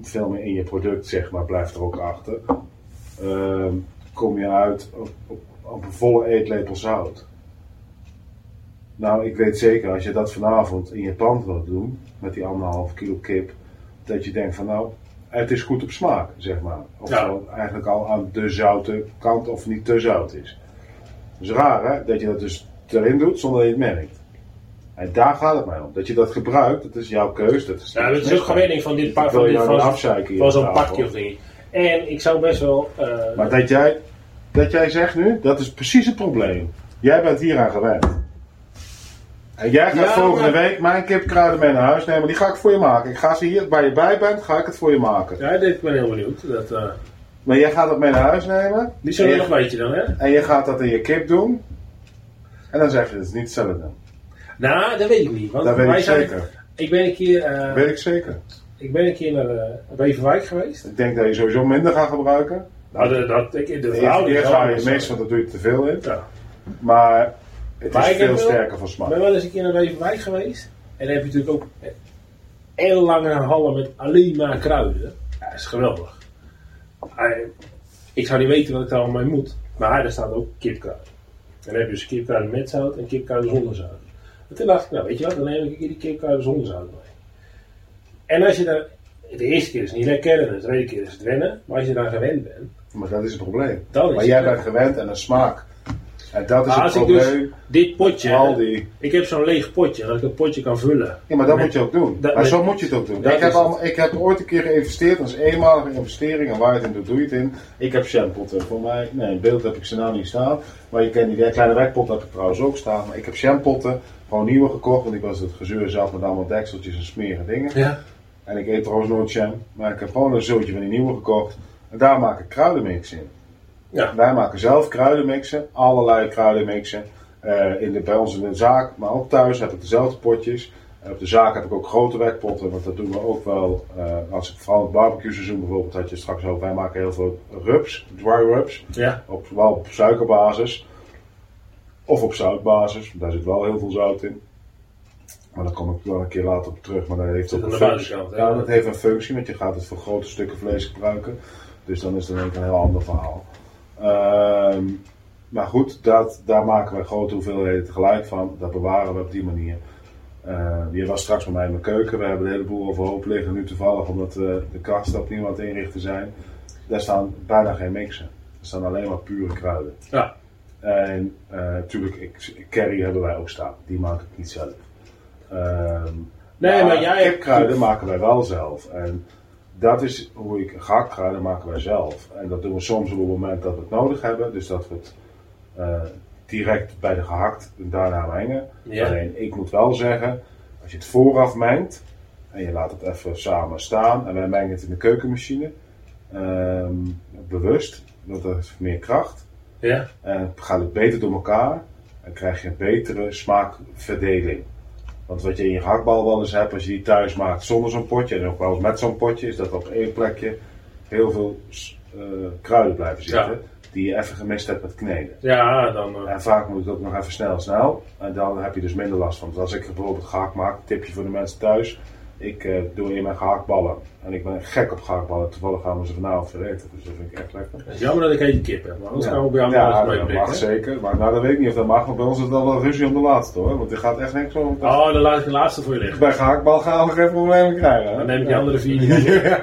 veel meer in je product, zeg maar, blijft er ook achter. Ehm, kom je uit op, op, op een volle eetlepel zout. Nou, ik weet zeker, als je dat vanavond in je pand wilt doen, met die anderhalf kilo kip, dat je denkt van nou, het is goed op smaak, zeg maar. Of Ja. zo eigenlijk al aan de zoute kant of niet te zout is. Het is raar hè, dat je dat dus erin doet zonder dat je het merkt. En daar gaat het mij om. Dat je dat gebruikt, dat is jouw keus. Dat is, Ja, dat is ook gewenning van dit pak wil van, dit, nou van, van zo'n pakje of ding. En ik zou best wel. eh, Maar dat jij, dat jij zegt nu, dat is precies het probleem. Jij bent hier aan gewend. En jij gaat Ja, volgende maar- week mijn kipkruiden mee naar huis nemen. Die ga ik voor je maken. Ik ga ze hier, waar je bij bent, ga ik het voor je maken. ja, ik ben heel benieuwd. Dat, eh Maar jij gaat dat mee naar huis nemen. die zullen en, nog weet je dan, hè? en je gaat dat in je kip doen. En dan zeg je, het is niet hetzelfde. Nou, dat weet ik niet. Want Dat weet ik zijn- zeker. Ik ben een keer, eh, Dat weet ik zeker. ik ben een keer naar uh, Beverwijk geweest. Ik denk dat je sowieso minder gaat gebruiken. Nou, de, dat, ik, de de eerste verhouding keer ga je anders. meestal, dat doe je te veel in. Ja. Maar het Maar is ik veel wel- sterker van Ik smaak. ben wel eens een keer naar Beverwijk geweest. En dan heb je natuurlijk ook heel lange hallen met alleen maar kruiden. Ja, dat is geweldig. Ik zou niet weten wat ik daar allemaal mee moet. Maar daar staat ook kipkruiden. En dan heb je dus kipkruiden met zout en kipkruiden zonder zout. En toen dacht ik, nou weet je wat, dan neem ik een keer die kipkruiden zonder zout mee. En als je daar, de eerste keer is het niet lekker en de tweede keer is het wennen. Maar als je daar gewend bent, Maar dat is het probleem. dan is Maar jij bent gewend aan de smaak. En dat is Maar het als ik dus probleem. dit potje, Al die... ik heb zo'n leeg potje, dat ik dat potje kan vullen. Ja, maar dat Met- moet je ook doen. dat- maar met- zo moet je het ook doen. dat Ik heb, al, ik heb ooit een keer geïnvesteerd, dat is een eenmalige investering. En waar je het in doet, doe je het in. Ik heb shampotten voor mij. Nee, in beeld heb ik ze nou niet staan. Maar je kent die kleine werkpot heb ik trouwens ook staan. Maar ik heb shampotten, gewoon nieuwe gekocht. Want ik was het gezeur zelf met allemaal dekseltjes en smerige dingen. Ja. En ik eet trouwens nooit jam. Maar ik heb gewoon een zootje van die nieuwe gekocht. En daar maak ik kruidenmix in. Ja. Wij maken zelf kruidenmixen, allerlei kruidenmixen. Eh in de, bij ons in de zaak, maar ook thuis heb ik dezelfde potjes. Eh, op de zaak heb ik ook grote werkpotten, want dat doen we ook wel. eh, als ik vooral het barbecue seizoen bijvoorbeeld had je straks ook. Wij maken heel veel rubs, dry rubs, Ja. op, wel op suikerbasis. Of op zoutbasis, daar zit wel heel veel zout in. Maar daar kom ik wel een keer later op terug. Maar dat heeft ook een functie. Ja, dat heeft een functie, want je gaat het voor grote stukken vlees gebruiken. Dus dan is het een heel ander verhaal. Ehm, maar goed, dat, daar maken we grote hoeveelheden tegelijk van. Dat bewaren we op die manier. Eh, je was straks bij mij in mijn keuken. We hebben een heleboel overhoop liggen nu toevallig, omdat eh, de kasten opnieuw aan het inrichten zijn. Daar staan bijna geen mixen. Er staan alleen maar pure kruiden. Ja. En natuurlijk, ik, curry hebben wij ook staan. Die maak ik niet zelf. Ehm, Nee, maar jij hebt- kipkruiden maken wij wel zelf. En dat is hoe ik gehaktkruiden maken wij zelf. En dat doen we soms op het moment dat we het nodig hebben. Dus dat we het eh, direct bij de gehakt daarna mengen. Ja. Alleen ik moet wel zeggen, als je het vooraf mengt en je laat het even samen staan en wij mengen het in de keukenmachine, ehm, bewust, want dat heeft meer kracht. Ja. En gaat het beter door elkaar en krijg je een betere smaakverdeling. Want wat je in je gehaktbal wel eens hebt, als je die thuis maakt zonder zo'n potje en ook wel eens met zo'n potje, is dat op één plekje heel veel eh, kruiden blijven zitten. Die je even gemist hebt met kneden. Ja, dan. eh, En vaak moet het ook nog even snel, snel. En dan heb je dus minder last van. Dus als ik bijvoorbeeld gehakt maak, tipje voor de mensen thuis. Ik eh, doe in mijn gehaktballen. En ik ben gek op gehaktballen. Toevallig gaan we ze vanavond vereten. Dus dat vind ik echt lekker. het is jammer dat ik hete kip heb, maar anders gaan we bij jou ja, wel dat mag zeker. Maar nou, dat weet ik niet of dat mag. Want bij ons is het al wel ruzie om de laatste hoor. Want er gaat echt niks om. Oh, dan laat ik de laatste voor je liggen. Bij gehaktbal gaan we geen problemen krijgen. hè? Dan neem ik die andere vier niet weg.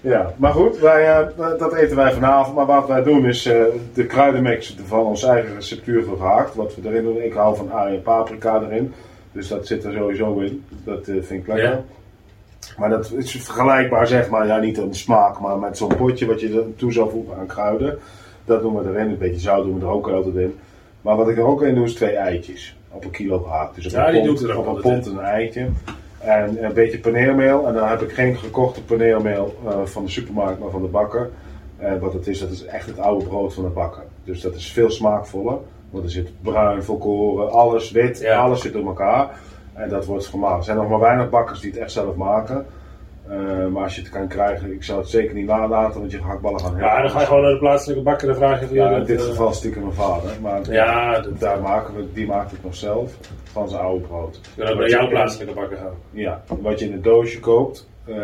Ja, maar goed, wij, eh, dat eten wij vanavond. Maar wat wij doen is eh, de kruidenmix van ons eigen receptuur voor gehakt. Wat we erin doen. Ik hou van ui en paprika erin. Dus dat zit er sowieso in. Dat eh, vind ik lekker. Ja. Maar dat is vergelijkbaar, zeg maar, ja, niet aan de smaak, maar met zo'n potje wat je er toe zou voegen aan kruiden. Dat doen we erin. Een beetje zout doen we er ook altijd in. Maar wat ik er ook in doe, is twee eitjes. Op een kilo gehakt. Dus op Ja, een pond, op een pond een eitje. En een beetje paneermeel. En dan heb ik geen gekochte paneermeel eh, van de supermarkt, maar van de bakker. Wat het is, dat is echt het oude brood van de bakker. Dus dat is veel smaakvoller. Want er zit bruin, volkoren, alles wit, Ja. alles zit door elkaar. En dat wordt gemaakt. Er zijn nog maar weinig bakkers die het echt zelf maken. Eh, maar als je het kan krijgen, ik zou het zeker niet nalaten, want je gehaktballen gaan heel Ja, dan ga je gewoon naar de plaatselijke bakker en vraag je Ja, in dit eh, geval stiekem mijn vader. Maar Ja, dat, daar maken we, die maakt het nog zelf van zijn oude brood. kan ook naar jouw plaatselijke bakker gaan. Ja, wat je in een doosje koopt, eh,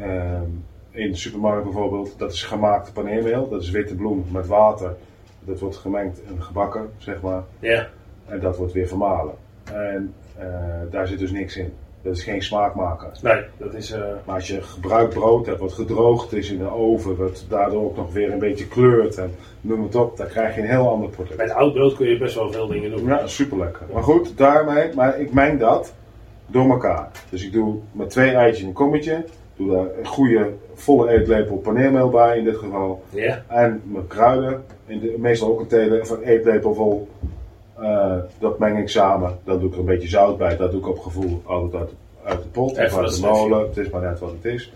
ehm, in de supermarkt bijvoorbeeld, dat is gemaakte paneermeel. Dat is witte bloem met water. Dat wordt gemengd en gebakken, zeg maar. Ja. En dat wordt weer vermalen. En eh, daar zit dus niks in. Dat is geen smaakmaker. Nee, dat is... eh, Maar als je gebruikt brood hebt wat gedroogd is in de oven, wat daardoor ook nog weer een beetje kleurt en noem het op, dan krijg je een heel ander product. met oud brood kun je best wel veel dingen doen. Ja, super lekker. Maar goed, daarmee, maar ik meng dat door elkaar. Dus ik doe met twee eitjes in een kommetje, doe daar een goede volle eetlepel paneermeel bij in dit geval. Ja. En mijn kruiden, in de, meestal ook een, tele, of een eetlepel vol. Eh, dat meng ik samen. Dan doe ik er een beetje zout bij. Dat doe ik op gevoel altijd uit, uit de pot of uit de molen. Het is maar net wat het is.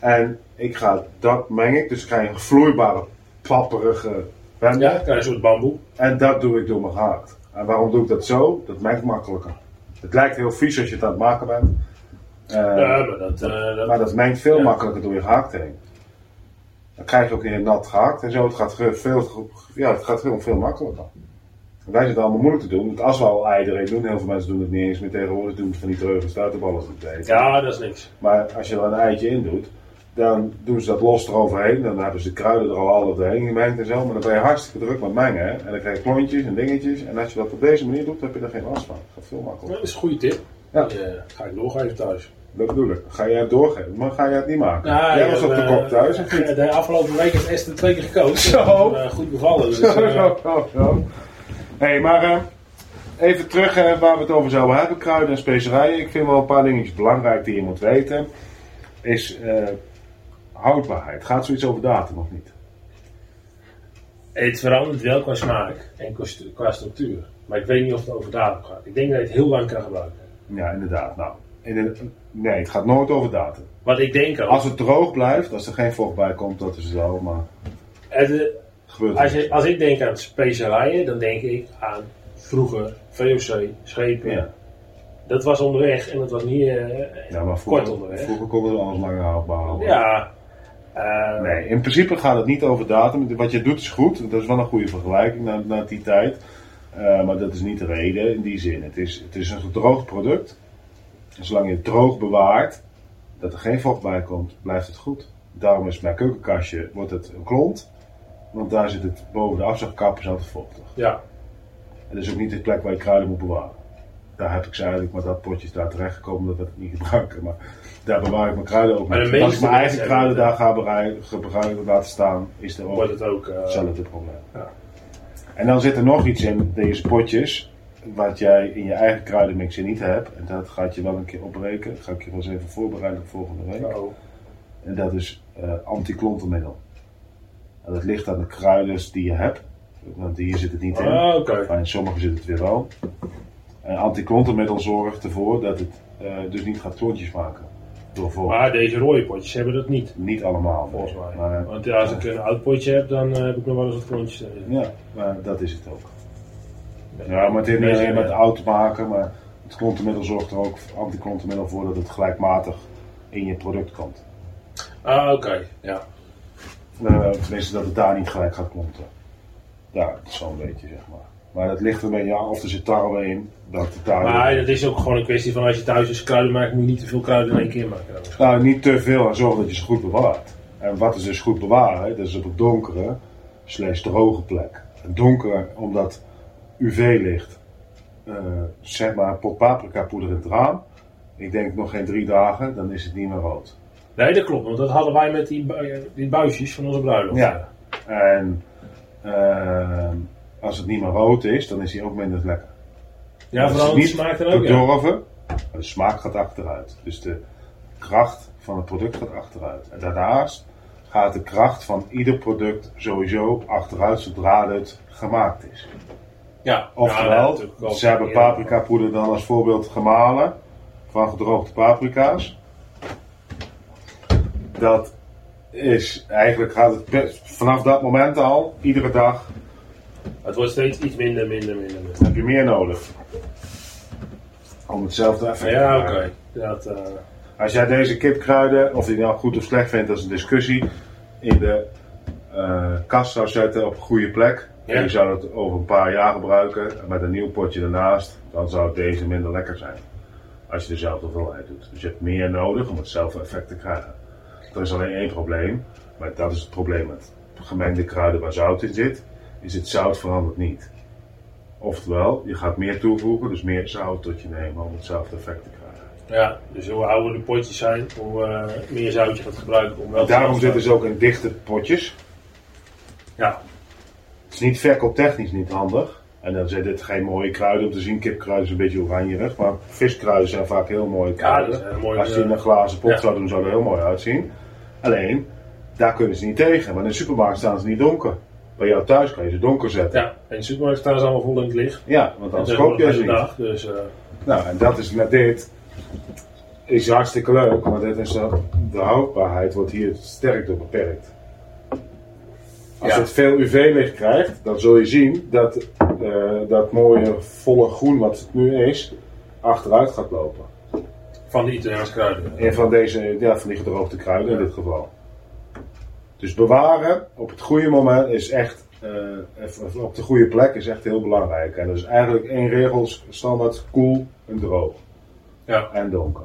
En ik ga dat meng ik. Dus ik krijg een vloeibare, plapperige bende. Ja, een soort bamboe. En dat doe ik door mijn gehakt. En waarom doe ik dat zo? Dat mengt makkelijker. Het lijkt heel vies als je het aan het maken bent. Eh, ja, maar dat... eh, dat maar dat mengt veel Ja. makkelijker door je gehakt heen. Dan krijg je ook in nat gehakt en zo. Het gaat veel, ja, het gaat veel, veel makkelijker. En wij zitten allemaal moeilijk te doen. Want als we al ei erin doen, heel veel mensen doen het niet eens meer tegenwoordig. Doen het van die dreugen stuiterballen te eten. ja, dat is niks. Maar als je er een eitje in doet, dan doen ze dat los eroverheen. Dan hebben ze de kruiden er al alle doorheen gemengd en zo. Maar dan ben je hartstikke druk met mengen. Hè? En dan krijg je klontjes en dingetjes. En als je dat op deze manier doet, heb je er geen last van. Het gaat veel Ja, makkelijker. dat is een goede tip. Ja. Die, ga ik doorgeven thuis. Dat bedoel ik. Ga jij het doorgeven, maar ga jij het niet maken? Ja, jij was op de eh, kop thuis, of niet? De afgelopen week heeft Esther twee keer gekookt. Zo. En, eh, goed bevallen. Dus, Zo, eh, zo, zo, hey, maar eh, even terug eh, waar we het over zouden hebben. Kruiden en specerijen. Ik vind wel een paar dingetjes belangrijk die je moet weten. Is eh, houdbaarheid. Gaat zoiets over datum of niet? Het verandert wel qua smaak en qua structuur. Maar ik weet niet of het over datum gaat. Ik denk dat je het heel lang kan gebruiken. Ja, inderdaad. Nou, in nee, het gaat nooit over datum. Wat ik denk ook. Als het droog blijft, als er geen vocht bij komt, dat is zo. Maar het, eh, gebeurt als, je, als ik denk aan specerijen, dan denk ik aan vroeger VOC, schepen. Ja. Dat was onderweg en dat was niet eh, Ja, maar kort onderweg. vroeger konden we alles langer houdbaar houden. Ja. eh, Nee, in principe gaat het niet over datum. Wat je doet is goed. Dat is wel een goede vergelijking naar, naar die tijd. Maar dat is niet de reden in die zin. Het is, het is een gedroogd product. En zolang je het droog bewaart, dat er geen vocht bij komt, blijft het goed. Daarom is mijn keukenkastje wordt het een klont. Want daar zit het boven de afzuigkap is altijd vochtig. Ja. En dat is ook niet de plek waar je kruiden moet bewaren. Daar heb ik ze eigenlijk met dat potje daar terechtgekomen dat we het niet gebruiken. Maar daar bewaar ik mijn kruiden ook Maar niet. Als ik mijn eigen kruiden daar ga gebruiken, laten staan, is er ook Wordt het ook. eh, hetzelfde probleem. Ja. En dan zit er nog iets in deze potjes, wat jij in je eigen kruidenmixer niet hebt. En dat gaat je wel een keer opbreken. Dat ga ik je wel eens even voorbereiden voor volgende week. oh. En dat is eh antiklontenmiddel. En dat ligt aan de kruiden die je hebt. Want hier zit het niet in. Ah, Oké. Maar in sommige zit het weer wel. En antiklontenmiddel zorgt ervoor dat het eh, dus niet gaat klontjes maken. Door. Maar deze rode potjes hebben dat niet. Niet allemaal Volgens mij. Maar, Want ja, als ik een oud potje heb, dan eh, heb ik nog wel eens wat klontjes erin. ja, maar dat is het ook. Ja, maar het heeft niet alleen met oud te maken, maar het klontenmiddel zorgt er ook, antiklontenmiddel voor dat het gelijkmatig in je product komt. Ah, oké. Ja. Eh, tenminste dat het daar niet gelijk gaat klonten. Ja, zo'n beetje zeg maar. Maar dat ligt er beetje aan of er zit tarwe in. Dat het daar Maar dat is ook gewoon een kwestie van als je thuis dus kruiden maakt, moet je niet te veel kruiden in één keer maken. Nou, niet te veel en zorg dat je ze goed bewaart. En wat is dus goed bewaren? Dat is op een donkere slash droge plek. Een donker omdat UV-licht, eh, zeg maar pot paprika poeder in het raam. Ik denk nog geen drie dagen, dan is het niet meer rood. Nee, dat klopt, want dat hadden wij met die, bu- die buisjes van onze bruiloft. Ja. En eh, als het niet meer rood is, dan is hij ook minder lekker. ja vooral de smaak dan ook. Ja. bedorven, de smaak gaat achteruit. Dus de kracht van het product gaat achteruit. En daarnaast gaat de kracht van ieder product sowieso achteruit zodra het gemaakt is. Ja, ja, Oftewel, ze hebben paprika poeder dan als voorbeeld gemalen van gedroogde paprika's. Dat is eigenlijk gaat het best- vanaf dat moment al, iedere dag, Het wordt steeds iets minder, minder, minder. minder. heb je meer nodig. Om hetzelfde effect te Ja, oké. eh, Als jij deze kipkruiden, of die nou goed of slecht vindt, dat is een discussie, in de kast zou zetten op een goede plek. Ja. En je zou het over een paar jaar gebruiken met een nieuw potje ernaast, dan zou deze minder lekker zijn. Als je dezelfde hoeveelheid doet. Dus je hebt meer nodig om hetzelfde effect te krijgen. Er is alleen één probleem, maar dat is het probleem met gemengde kruiden waar zout in zit, is het zout verandert niet. Oftewel, je gaat meer toevoegen, dus meer zout tot je nemen om hetzelfde effect te krijgen. Ja, dus hoe ouder de potjes zijn, hoe eh, meer zout je gaat gebruiken om wel Daarom zitten ze ook in dichte potjes. Ja, Het is niet verkooptechnisch niet handig. En dan zijn dit geen mooie kruiden om te zien. Kipkruiden is een beetje oranjerig, maar viskruiden zijn vaak heel mooie ja kruiden. mooie... Als je in een glazen pot ja. zou doen, zou er heel mooi uitzien. Alleen, daar kunnen ze niet tegen. Maar in de supermarkt staan ze niet donker. Bij jou thuis kan je ze donker zetten. Ja, en de supermarkt staan ze allemaal vol in het licht. Ja, want anders koop je ze niet. dag, dus eh, Nou, en dat is met dit. Is hartstikke leuk, maar dit is de houdbaarheid wordt hier sterk door beperkt. Als Ja. het veel UV-licht krijgt, dan zul je zien dat eh, dat mooie volle groen wat het nu is, achteruit gaat lopen. van de Italiaanse kruiden. En van, deze, ja, van die gedroogde kruiden in dit geval. Dus bewaren op het goede moment is echt, eh, op de goede plek is echt heel belangrijk. En dat is eigenlijk één regel, standaard koel en droog. Ja. En donker.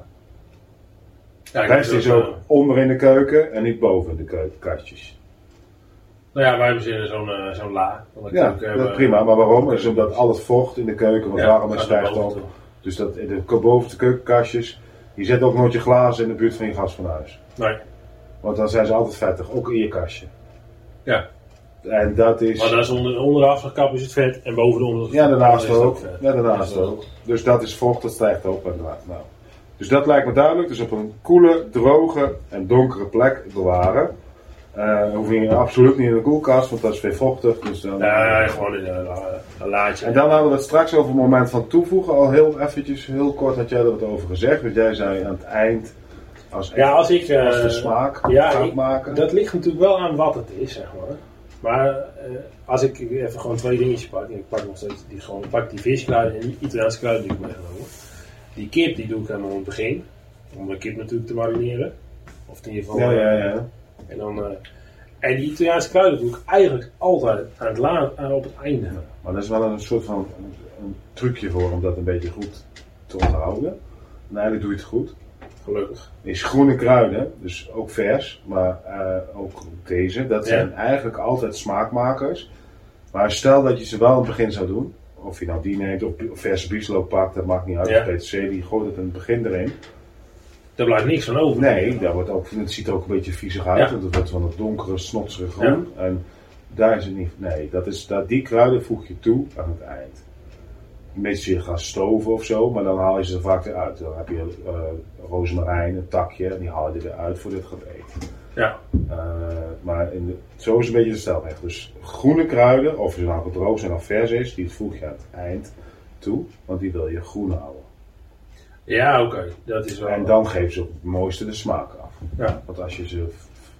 Ja, rest is ook eh, onder in de keuken en niet boven in de keukenkastjes. Nou ja, wij hebben in zo'n eh, zo'n la. van Ja, is prima. Maar waarom? Is omdat al het vocht in de keuken Ja, warm is stijgt toe. Dus dat in de boven de keukenkastjes. Je zet ook nooit je glazen in de buurt van je gasfornuis. Nee, Want dan zijn ze altijd vettig, ook in je kastje. ja. En dat is. Maar dat is onder, onder de afslagkap is het vet en boven de onder Ja, daarnaast ook. Ja, daarnaast ook. Dus dat is vocht, dat stijgt op. En, nou. Dus dat lijkt me duidelijk. Dus op een koele, droge en donkere plek bewaren. Eh hoef je absoluut niet in de koelkast, want dat is weer vochtig. Dus dan, Ja, ja, gewoon in een, la- een laadje. En dan hadden we het straks over het moment van toevoegen. Al heel eventjes, heel kort had jij er wat over gezegd. Want jij zei aan het eind, als, ja, als ik... eh, als de smaak ja, gaat maken. Dat ligt natuurlijk wel aan wat het is, zeg maar. Maar eh, als ik even gewoon twee dingetjes pak, en ik pak nog steeds die, gewoon, pak die viskruiden en die Italiaanse kruiden die ik meegenomen. Die kip die doe ik helemaal in het begin, om de kip natuurlijk te marineren. Of in ieder geval. ja, ja, eh, ja. En, dan, eh, en die Italiaanse kruiden doe ik eigenlijk altijd aan het la- aan- op het einde. Maar dat is wel een soort van een, een trucje voor om dat een beetje goed te onthouden. En eigenlijk doe je het goed. Gelukkig. Is groene kruiden, dus ook vers, maar eh, ook deze. Dat Ja. zijn eigenlijk altijd smaakmakers. Maar stel dat je ze wel in het begin zou doen. Of je nou die neemt of, verse bieslook pakt, dat maakt niet uit. Ja. PTC, die gooit het in het begin erin. Daar blijft niks van over. Nee, dat wordt ook, het ziet er ook een beetje viezig uit. Want het wordt van het donkere, snotsere groen. En daar is het niet. Nee, dat is, dat, die kruiden voeg je toe aan het eind. Meestal je gaat stoven of zo, maar dan haal je ze er vaak weer uit. Dan heb je eh rozemarijn, een takje, en die haal je weer uit voordat je het gaat eten. Ja. Eh, maar in de, zo is een beetje de stelweg. Dus groene kruiden, of ze nou gedroogd zijn of vers is, die voeg je aan het eind toe, want die wil je groen houden. Ja, oké. Dat is wel. En dan geven ze ook het mooiste de smaak af. Ja. Want als je, ze,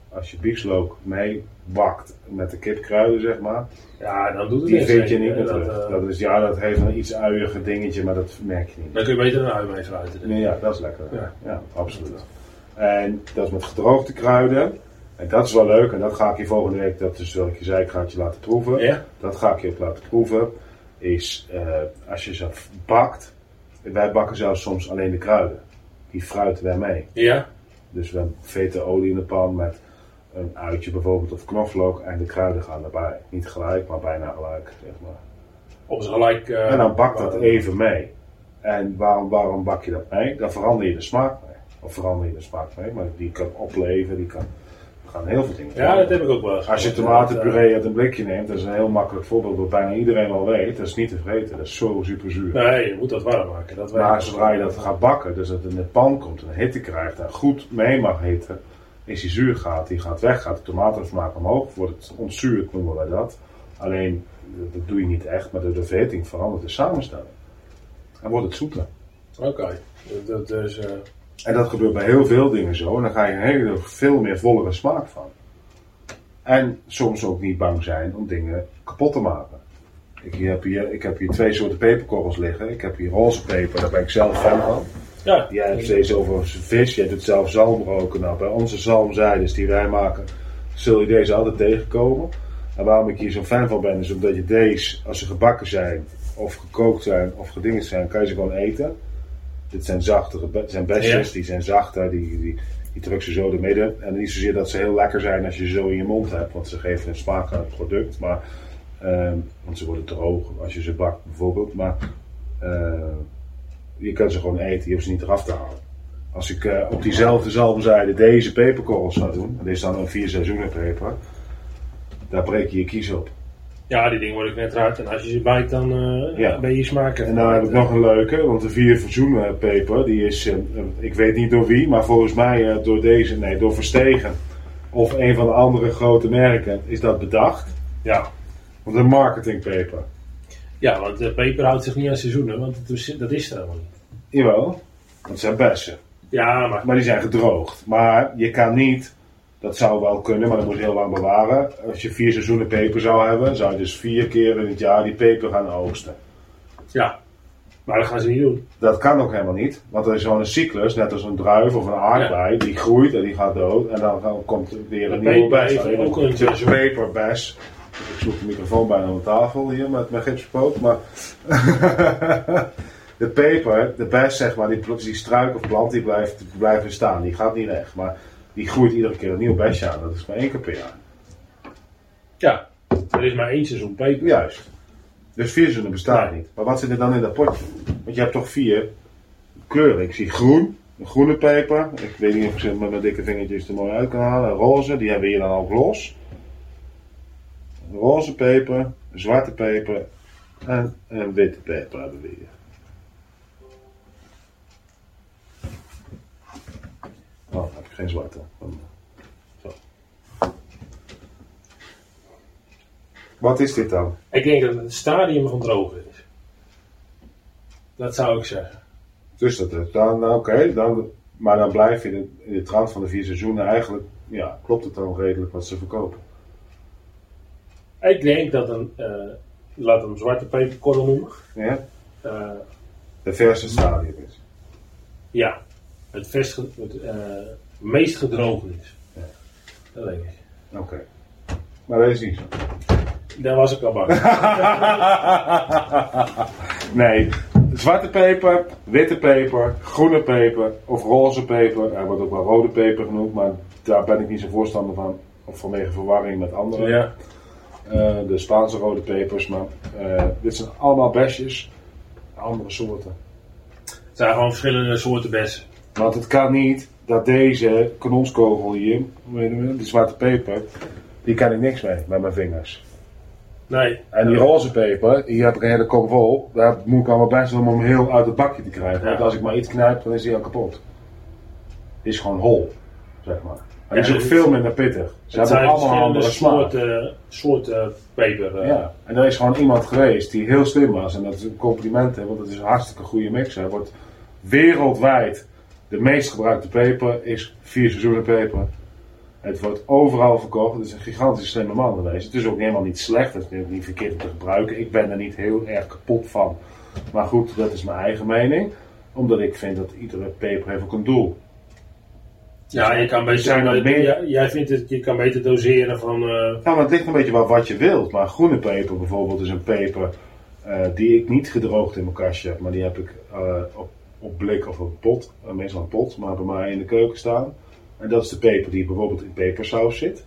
als je biefslook mee bakt met de kipkruiden, zeg maar, Ja, dan doet het die vind je niet meer dat, terug. eh, Dat is, ja, dat heeft een iets uiige dingetje, maar dat merk je niet. Dan kun je beter een ui mee fruiten. Nee, ja, dat is lekker. Ja. Ja, absoluut. En dat is met gedroogde kruiden. En dat is wel leuk. En dat ga ik je volgende week, dat is wat ik je zei, ik ga het je laten proeven. Ja? Dat ga ik je ook laten proeven. Is eh, als je ze bakt. Wij bakken zelfs soms alleen de kruiden. Die fruiten wij mee. Ja? Dus we hebben vete olie in de pan met een uitje bijvoorbeeld of knoflook en de kruiden gaan erbij. Niet gelijk, maar bijna gelijk. Zeg maar. Op z'n gelijk. eh, En dan bakt dat maar- even mee. En waarom, waarom bak je dat mee? Dan verander je de smaak mee. Of verander je de smaak mee, maar die kan opleven, die kan. Gaan heel veel dingen Ja, dat heb ik ook wel eens. Als je tomatenpuree uit een blikje neemt, dat is een heel makkelijk voorbeeld wat bijna iedereen al weet. Dat is niet te vreten, dat is zo super zuur. Nee, je moet dat warm maken. Dat Maar zodra je dat gaat bakken, dus dat het in de pan komt en hitte krijgt en goed mee mag hitten, is die zuur gaat, die gaat weg, gaat de tomatensmaak omhoog, wordt het ontzuurd, noemen wij dat. Alleen, dat doe je niet echt, maar door de verhitting verandert de samenstelling. En wordt het zoeter. Oké. Dat- Dat dus. eh, En dat gebeurt bij heel veel dingen zo. En dan ga je heel veel meer vollere smaak van. En soms ook niet bang zijn om dingen kapot te maken. Ik heb hier, ik heb hier twee soorten peperkorrels liggen. Ik heb hier roze peper, daar ben ik zelf fan van. Ja, Jij hebt steeds over vis, jij doet zelf zalmroken. Nou, bij onze zalmzijders die wij maken, zul je deze altijd tegenkomen. En waarom ik hier zo'n fan van ben, is omdat je deze, als ze gebakken zijn, of gekookt zijn, of gedingerd zijn, kan je ze gewoon eten. Dit zijn zachtere, dit zijn besjes, Ja. die zijn zachter, die, die, die druk ze zo door midden. En niet zozeer dat ze heel lekker zijn als je ze zo in je mond hebt, want ze geven een smaak aan het product. Maar, ehm, want ze worden droog als je ze bakt bijvoorbeeld. Maar eh, je kan ze gewoon eten, je hoeft ze niet eraf te halen. Als ik eh, op diezelfde zalmzijde deze peperkorrels zou doen, en dit is dan een vier seizoenen peper, daar breek je je kies op. ja, die dingen worden net eruit. En als je ze bijt, dan eh, Ja. ben je smaak En dan heb ik nog een leuke, want de vier seizoenen peper, die is, eh, eh, ik weet niet door wie, maar volgens mij door deze, nee, door Verstegen. Of een van de andere grote merken is dat bedacht. Ja. Want een marketingpeper. ja, want de peper houdt zich niet aan seizoenen, want dat is, dat is er helemaal niet. Jawel, want het zijn bessen. Ja, maar Maar die zijn gedroogd. Maar je kan niet, dat zou wel kunnen, maar dat moet je heel lang bewaren. Als je vier seizoenen peper zou hebben, zou je dus vier keer in het jaar die peper gaan oogsten. ja. Maar dat gaan ze niet doen. Dat kan ook helemaal niet, want er is gewoon een cyclus, net als een druif of een aardbei, die groeit en die gaat dood en dan komt er weer een De nieuwe bes. ook een de peperbes. Ik zoek de microfoon bijna op tafel hier met mijn gipspoot, maar de peper, de bes zeg maar, die, die struik of plant, die blijft, die blijft staan, die gaat niet weg, maar die groeit iedere keer een nieuw besje aan, dat is maar één keer per jaar. Ja, er is maar één seizoen peper. Juist. Dus vier seizoenen bestaat Nee. niet. Maar wat zit er dan in dat potje? Want je hebt toch vier kleuren. Ik zie groen, een groene peper. Ik weet niet of ik ze met mijn dikke vingertjes er mooi uit kan halen. Roze, die hebben we hier dan ook los. Roze peper, zwarte peper en een witte peper hebben we hier. Geen zwarte. Dan- Zo. Wat is dit dan? Ik denk dat het stadium van drogen is. Dat zou ik zeggen. Dus dat is dan, nou, oké, dan, maar dan blijf je in de, in de trant van de vier seizoenen eigenlijk, ja, klopt het dan redelijk wat ze verkopen. Ik denk dat een, eh laat hem zwarte peperkorrel noemen. Ja? Eh, De verse stadium is. ja, het, het eh, meest gedrogen is. Ja. Dat denk ik. Oké. Maar dat is niet zo. Daar was ik al bang. nee, zwarte peper, witte peper, groene peper of roze peper. Er wordt ook wel rode peper genoemd, maar daar ben ik niet zo voorstander van. Of vanwege verwarring met andere. ja. Eh, de Spaanse rode pepers, maar eh, dit zijn allemaal besjes. Andere soorten. Het zijn gewoon verschillende soorten bessen. Want het kan niet dat deze kanonskogel hier, die zwarte peper, die kan ik niks mee met mijn vingers. Nee. En die roze peper, hier heb ik een hele kom vol, daar moet ik allemaal best doen om hem heel uit het bakje te krijgen. Want als ik maar iets knijp, dan is hij al kapot. Die is gewoon hol, zeg maar. En die Ja, is ook veel minder pittig. Ze Het hebben allemaal andere soorten, soorten peper. eh. Ja, en er is gewoon iemand geweest die heel slim was. En dat is een compliment, hè, want het is een hartstikke goede mix. Hij wordt wereldwijd de meest gebruikte peper is vier seizoenen peper. Het wordt overal verkocht. Het is een gigantisch slimme man geweest. Het is ook helemaal niet slecht. Het is niet verkeerd om te gebruiken. Ik ben er niet heel erg kapot van. Maar goed, dat is mijn eigen mening. Omdat ik vind dat iedere peper heeft ook een doel. Ja, je kan beter, Zijn meer- jij vindt het, je kan beter doseren van. Ja, maar het ligt een beetje wel wat je wilt. Maar groene peper bijvoorbeeld is een peper eh, die ik niet gedroogd in mijn kastje heb. Maar die heb ik eh, op, op blik of op pot. eh, meestal een pot, maar bij mij in de keuken staan. En dat is de peper die bijvoorbeeld in pepersaus zit.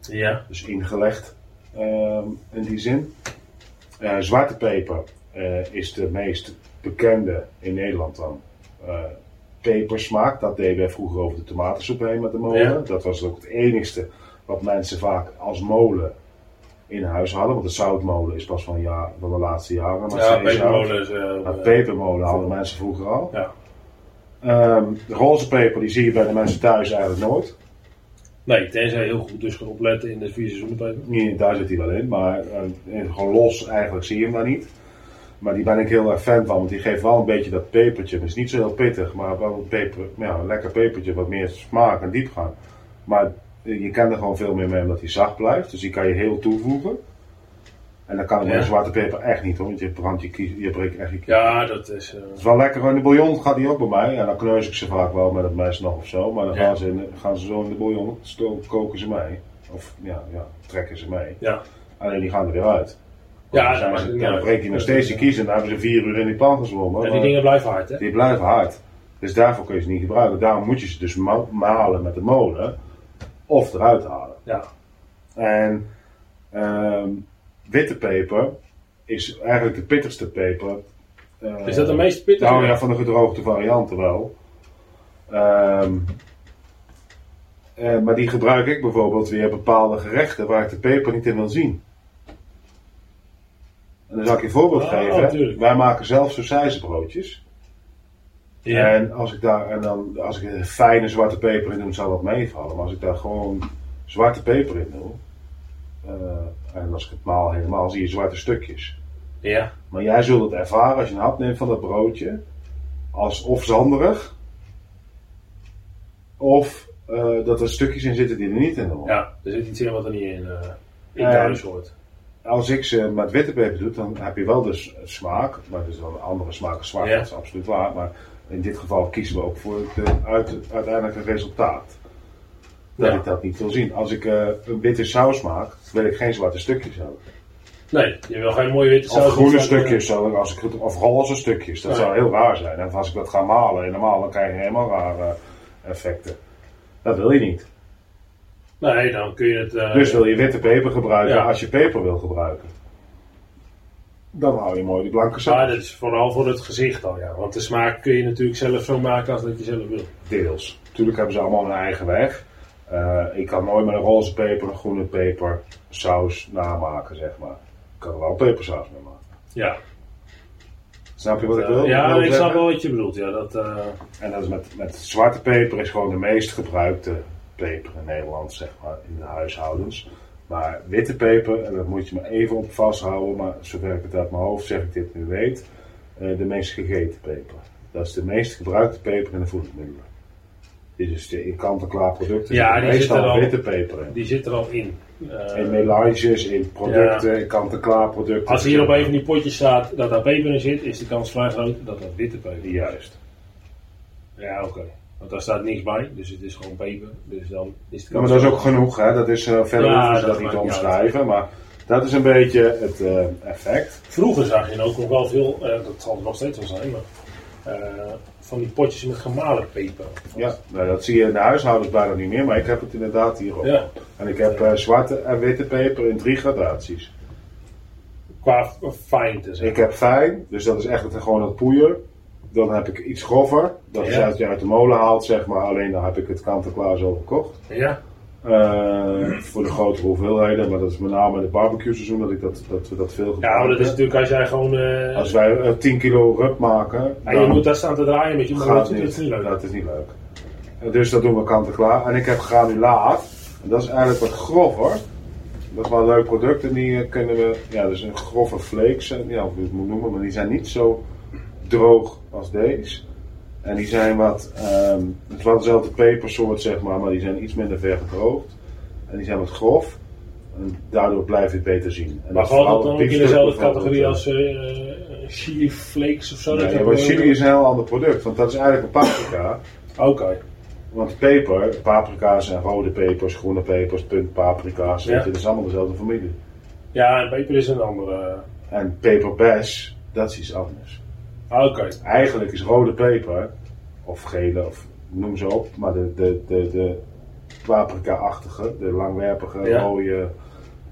ja. Dus ingelegd ehm, in die zin. Eh, zwarte peper eh, is de meest bekende in Nederland dan. eh, pepersmaak. Dat deden wij vroeger over de tomatensoep heen met de molen. Ja. Dat was ook het enigste wat mensen vaak als molen in huis hadden. Want de zoutmolen is pas van, jaar, van de laatste jaren. Maar Ja, zeezout. pepermolens. eh, eh, pepermolen hadden mensen vroeger al. Ja. Ehm, de roze peper die zie je bij de mensen thuis eigenlijk nooit. Nee, tenzij je heel goed dus gaat opletten in de vier seizoenen. Nee, daar zit hij wel in, maar eh, gewoon los eigenlijk zie je hem daar niet. Maar die ben ik heel erg fan van, want die geeft wel een beetje dat pepertje. Het is niet zo heel pittig, maar wel een, peper, ja, een lekker pepertje, wat meer smaak en diepgang. Maar je kan er gewoon veel meer mee omdat hij zacht blijft, dus die kan je heel toevoegen. En dan kan ik met Ja. een zwarte peper echt niet hoor, want je brandt je kies, je breekt echt je kies. Ja, dat is... eh, Het is wel lekker, in de bouillon gaat die ook bij mij. En dan kneus ik ze vaak wel met het mes nog of zo. Maar dan Ja. gaan, ze in, gaan ze zo in de bouillon, koken ze mee. Of ja, ja, trekken ze mee. ja. Alleen die gaan er weer uit. Ja, dan, zijn ze, dan uit. breek je nog steeds die kiezen. Dan hebben ze vier uur in die pan gezwommen. En die dingen blijven hard, hè? die blijven hard. Dus daarvoor kun je ze niet gebruiken. Daarom moet je ze dus ma- malen met de molen. Of eruit halen. Ja. En ehm, witte peper is eigenlijk de pittigste peper. Is dat de meest pittige? Nou ja, van de gedroogde varianten wel. Ehm, eh, maar die gebruik ik bijvoorbeeld weer bepaalde gerechten waar ik de peper niet in wil zien. En dan zal ik je een voorbeeld Oh, geven. Wij maken zelf sausijzenbroodjes. Ja. En als ik daar en dan, als ik een fijne zwarte peper in doe, zal dat meevallen. Maar als ik daar gewoon zwarte peper in doe, eh, en als ik het maal helemaal, zie je zwarte stukjes. ja. Maar jij zult het ervaren als je een hap neemt van dat broodje, als of zanderig, of eh, dat er stukjes in zitten die er niet in horen. Ja, er zit iets in wat er niet in, eh in hoort. Als ik ze met witte peper doe, dan heb je wel de s- smaak, maar het is dan een andere smaak als zwart, Ja. dat is absoluut waar. Maar in dit geval kiezen we ook voor het, eh, uit, uiteindelijke resultaat. Dat Ja. ik dat niet wil zien. Als ik eh, een witte saus maak, wil ik geen zwarte stukjes hebben. Nee, je wil geen mooie witte saus. Of groene met zwarte- stukjes, zo, als ik, of roze stukjes. Dat Nee. zou heel raar zijn. En als ik dat ga malen, en normaal dan krijg je helemaal rare effecten. Dat wil je niet. Nee, dan kun je het... eh, Dus wil je witte peper gebruiken Ja. als je peper wil gebruiken. Dan hou je mooi die blanke Maar saus. dat is vooral voor het gezicht al, ja. Want de smaak kun je natuurlijk zelf zo maken als dat je zelf wil. Deels. Natuurlijk hebben ze allemaal hun eigen weg. Eh, ik kan nooit met een roze peper, een groene peper, saus namaken, zeg maar. Ik kan er wel pepersaus mee maken. Ja, Snap je wat ik wil? ja ik snap wel wat je bedoelt. Ja, dat, eh, En dat is met, met zwarte peper is gewoon de meest gebruikte peper in Nederland, zeg maar, in de huishoudens. Maar witte peper, en dat moet je me even op vasthouden, maar zover ik het uit mijn hoofd zeg ik dit nu weet, eh, de meest gegeten peper. Dat is de meest gebruikte peper in de voedingsmiddelen. Dit is de in kant-en-klaar producten. Ja, zit die zit meestal er al- witte peper in. die zit er al in. Eh, In melanges, in producten, in kant-en-klaar producten. als hier op een van die potjes staat dat daar peper in zit, is de kans vrij groot dat dat witte peper is. Juist. Ja, oké. Want daar staat niks bij, dus het is gewoon peper. Dus dan is de Ja, maar dat is ook genoeg, hè? Dat is, eh, verder Ja, hoeven ze dat dat niet niet omschrijven, maar dat is een beetje het eh, effect. Vroeger zag je ook nog wel veel, eh, dat zal er nog steeds wel zijn, maar van die potjes met gemalen peper. Ja, nou, dat zie je in de huishoudens bijna niet meer, maar ik heb het inderdaad hier ook. Ja. En ik heb zwarte en witte peper in drie gradaties. Qua fijnte, zeg Ik heb fijn, dus dat is echt het, gewoon het poeier. Dan heb ik iets grover, dat is Ja. uit je uit de molen haalt, zeg maar. Alleen dan heb ik het kant-en-klaar zo gekocht. Ja, Eh, voor de grotere hoeveelheden, maar dat is met name het barbecue seizoen dat, ik dat, dat we dat veel ja gebruiken. maar dat is natuurlijk als jij gewoon... eh, Als wij eh, 10 kilo rub maken, en je moet daar staan te draaien met je niet. dat is niet leuk. Dat is niet leuk. En Dus dat doen we kant-en-klaar. En ik heb granulaat. En dat is eigenlijk wat grover. Dat is wel een leuk product. En die eh, kunnen we... Ja, dat is een grove flakes. eh, Ja, of hoe je het moet noemen. Maar die zijn niet zo droog als deze. En die zijn wat... ehm, het is wel dezelfde pepersoort, zeg maar. Maar die zijn iets minder ver gedroogd. En die zijn wat grof. En daardoor blijft het beter zien. En Maar valt dat dan ook in dezelfde categorie eh, als eh, chili flakes of zo? Nee, Dat maar je- chili is een heel ander product. Want dat is eigenlijk een paprika. Oké. Want peper, paprika's en rode pepers, groene pepers, puntpaprika's, Ja. je, dat is allemaal dezelfde familie. Ja, en peper is een andere... En peperbes, dat is iets anders. Ah, Oké. Eigenlijk is rode peper, of gele, of noem ze op, maar de, de, de, de paprika-achtige, de langwerpige Ja. rode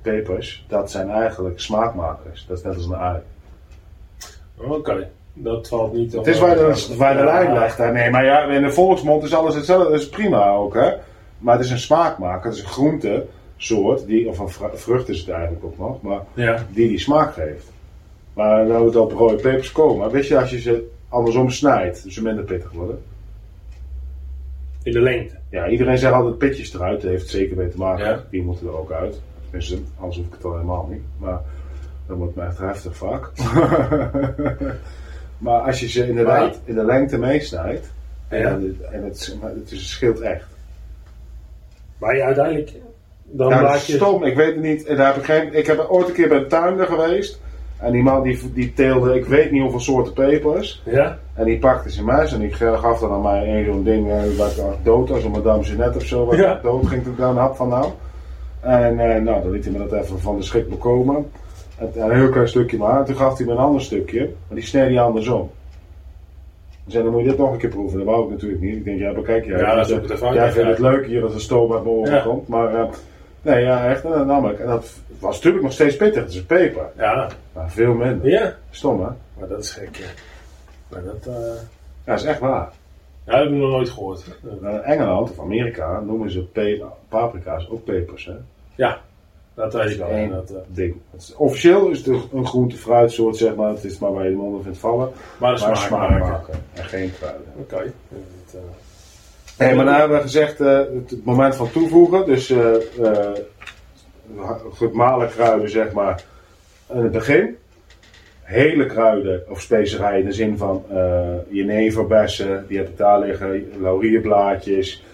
pepers, dat zijn eigenlijk smaakmakers. Dat is net als een ui. Oké. Dat valt niet... Het is waar de, waar de lijn legt. hè. Nee, maar ja, in de volksmond is alles hetzelfde. Dat is prima ook, hè. Maar het is een smaakmaker. Het is een groentesoort, die, of een vru- vrucht is het eigenlijk ook nog, maar Ja. die die smaak geeft. Maar nou we het op rode pepers komen, wist je als je ze andersom snijdt, ze minder pittig worden? In de lengte. Ja, iedereen zegt altijd pitjes eruit, dat heeft zeker mee te maken. Ja. Die moeten er ook uit. Tenminste, anders hoef ik het al helemaal niet. Maar dat wordt me echt heftig vaak. maar als je ze inderdaad in de lengte meesnijdt, en, het, en het, het, is- het scheelt echt. Maar ja, uiteindelijk... Dan Ja, dat laat je... stom, ik weet het niet. En daar heb ik, geen, ik heb ooit een keer bij een tuinder geweest. En die man die, die teelde, ik weet niet hoeveel soorten pepers. Ja? En die pakte zijn mes en die gaf dan aan mij een zo'n ding eh, waar ik als dood was, een madame Jeannette of zo, waar Ja. ik dood ging toen ik daar een hap van nam. En eh, nou, dan liet hij me dat even van de schrik bekomen. En, en een heel klein stukje maar. En toen gaf hij me een ander stukje, maar die snee hij andersom. Hij zei, dan moet je dit nog een keer proeven. Dat wou ik natuurlijk niet. Ik denk, ja, bekijk jij. Ja, dat is ook het ervaring. Jij vindt het leuk hier dat er stoom uit mijn oren Ja. komt. Maar eh, nee, ja, echt. En dat nam ik. En dat was natuurlijk nog steeds pittig. Het is peper. Ja. Maar veel minder. Ja. Stom, hè? Maar dat is gek, ja. Maar dat... eh Ja, dat is echt waar. Ja, dat heb ik nog nooit gehoord. In Engeland of Amerika noemen ze pe- paprika's ook pepers. Hè? Ja, dat weet ik wel. Eén Dat, eh, ding. Is- officieel is het een groente fruitsoort, zeg maar. Het is maar waar je de mond vindt vallen. maar de Maar smaak, smaak maken. maken. En geen kruiden. Oké. Eh, Hey, maar dan hebben we gezegd eh, het moment van toevoegen. Dus eh, gemalen kruiden, zeg maar, in het begin. Hele kruiden of specerijen in de zin van eh jeneverbessen, die heb ik daar liggen, laurierblaadjes,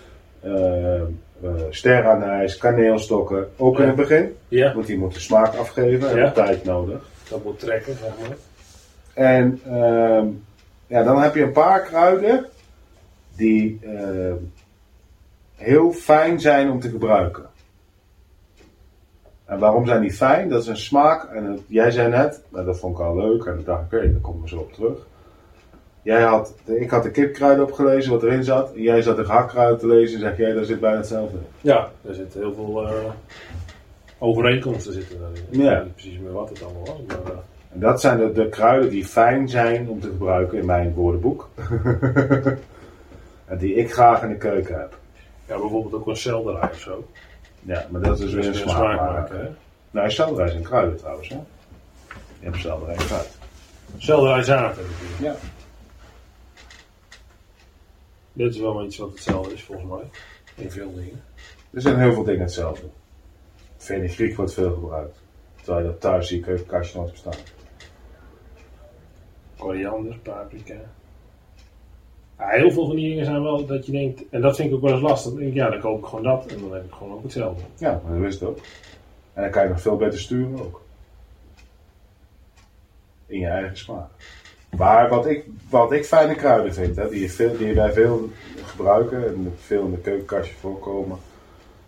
sterrenijs, kaneelstokken, ook in het begin. ja, Want die moet de smaak afgeven en Ja. tijd nodig. dat moet trekken, zeg maar. En ehm, ja, dan heb je een paar kruiden die ehm, heel fijn zijn om te gebruiken. En waarom zijn die fijn? Dat is een smaak. En het- jij zei net, nou, dat vond ik al leuk. En ik dacht, oké, daar komen we zo op terug. Jij had, ik had de kipkruiden opgelezen wat erin zat. En jij zat de gehakruiden te lezen en zeg jij, daar zit bijna hetzelfde in. Ja, er zitten heel veel eh, overeenkomsten zitten daarin. Ik Ja. weet niet precies meer wat het allemaal was. Maar, eh, En dat zijn de, de kruiden die fijn zijn om te gebruiken in mijn woordenboek. die ik graag in de keuken heb. ja, bijvoorbeeld ook een selderij of zo. Ja, maar dat is weer een Dus smaak maken. hè. Nou, selderij zijn kruiden trouwens, hè? Je hebt selderij en kruid. Selderij zaten natuurlijk. Ja. Dit is wel iets wat hetzelfde is volgens mij. In veel dingen. Er zijn heel veel dingen hetzelfde. Fenugreek wordt veel gebruikt. Terwijl je dat thuis zie, je kastje nooit bestaan. Koriander, paprika. Ja, heel veel van die dingen zijn wel dat je denkt, en dat vind ik ook wel eens lastig. Dan denk ik, ja, dan koop ik gewoon dat en dan heb ik gewoon ook hetzelfde. Ja, maar dat wist het ook. En dan kan je nog veel beter sturen ook. In je eigen smaak. Maar wat ik, wat ik fijne kruiden vind, hè, die, je veel, die wij veel gebruiken en veel in de keukenkastje voorkomen,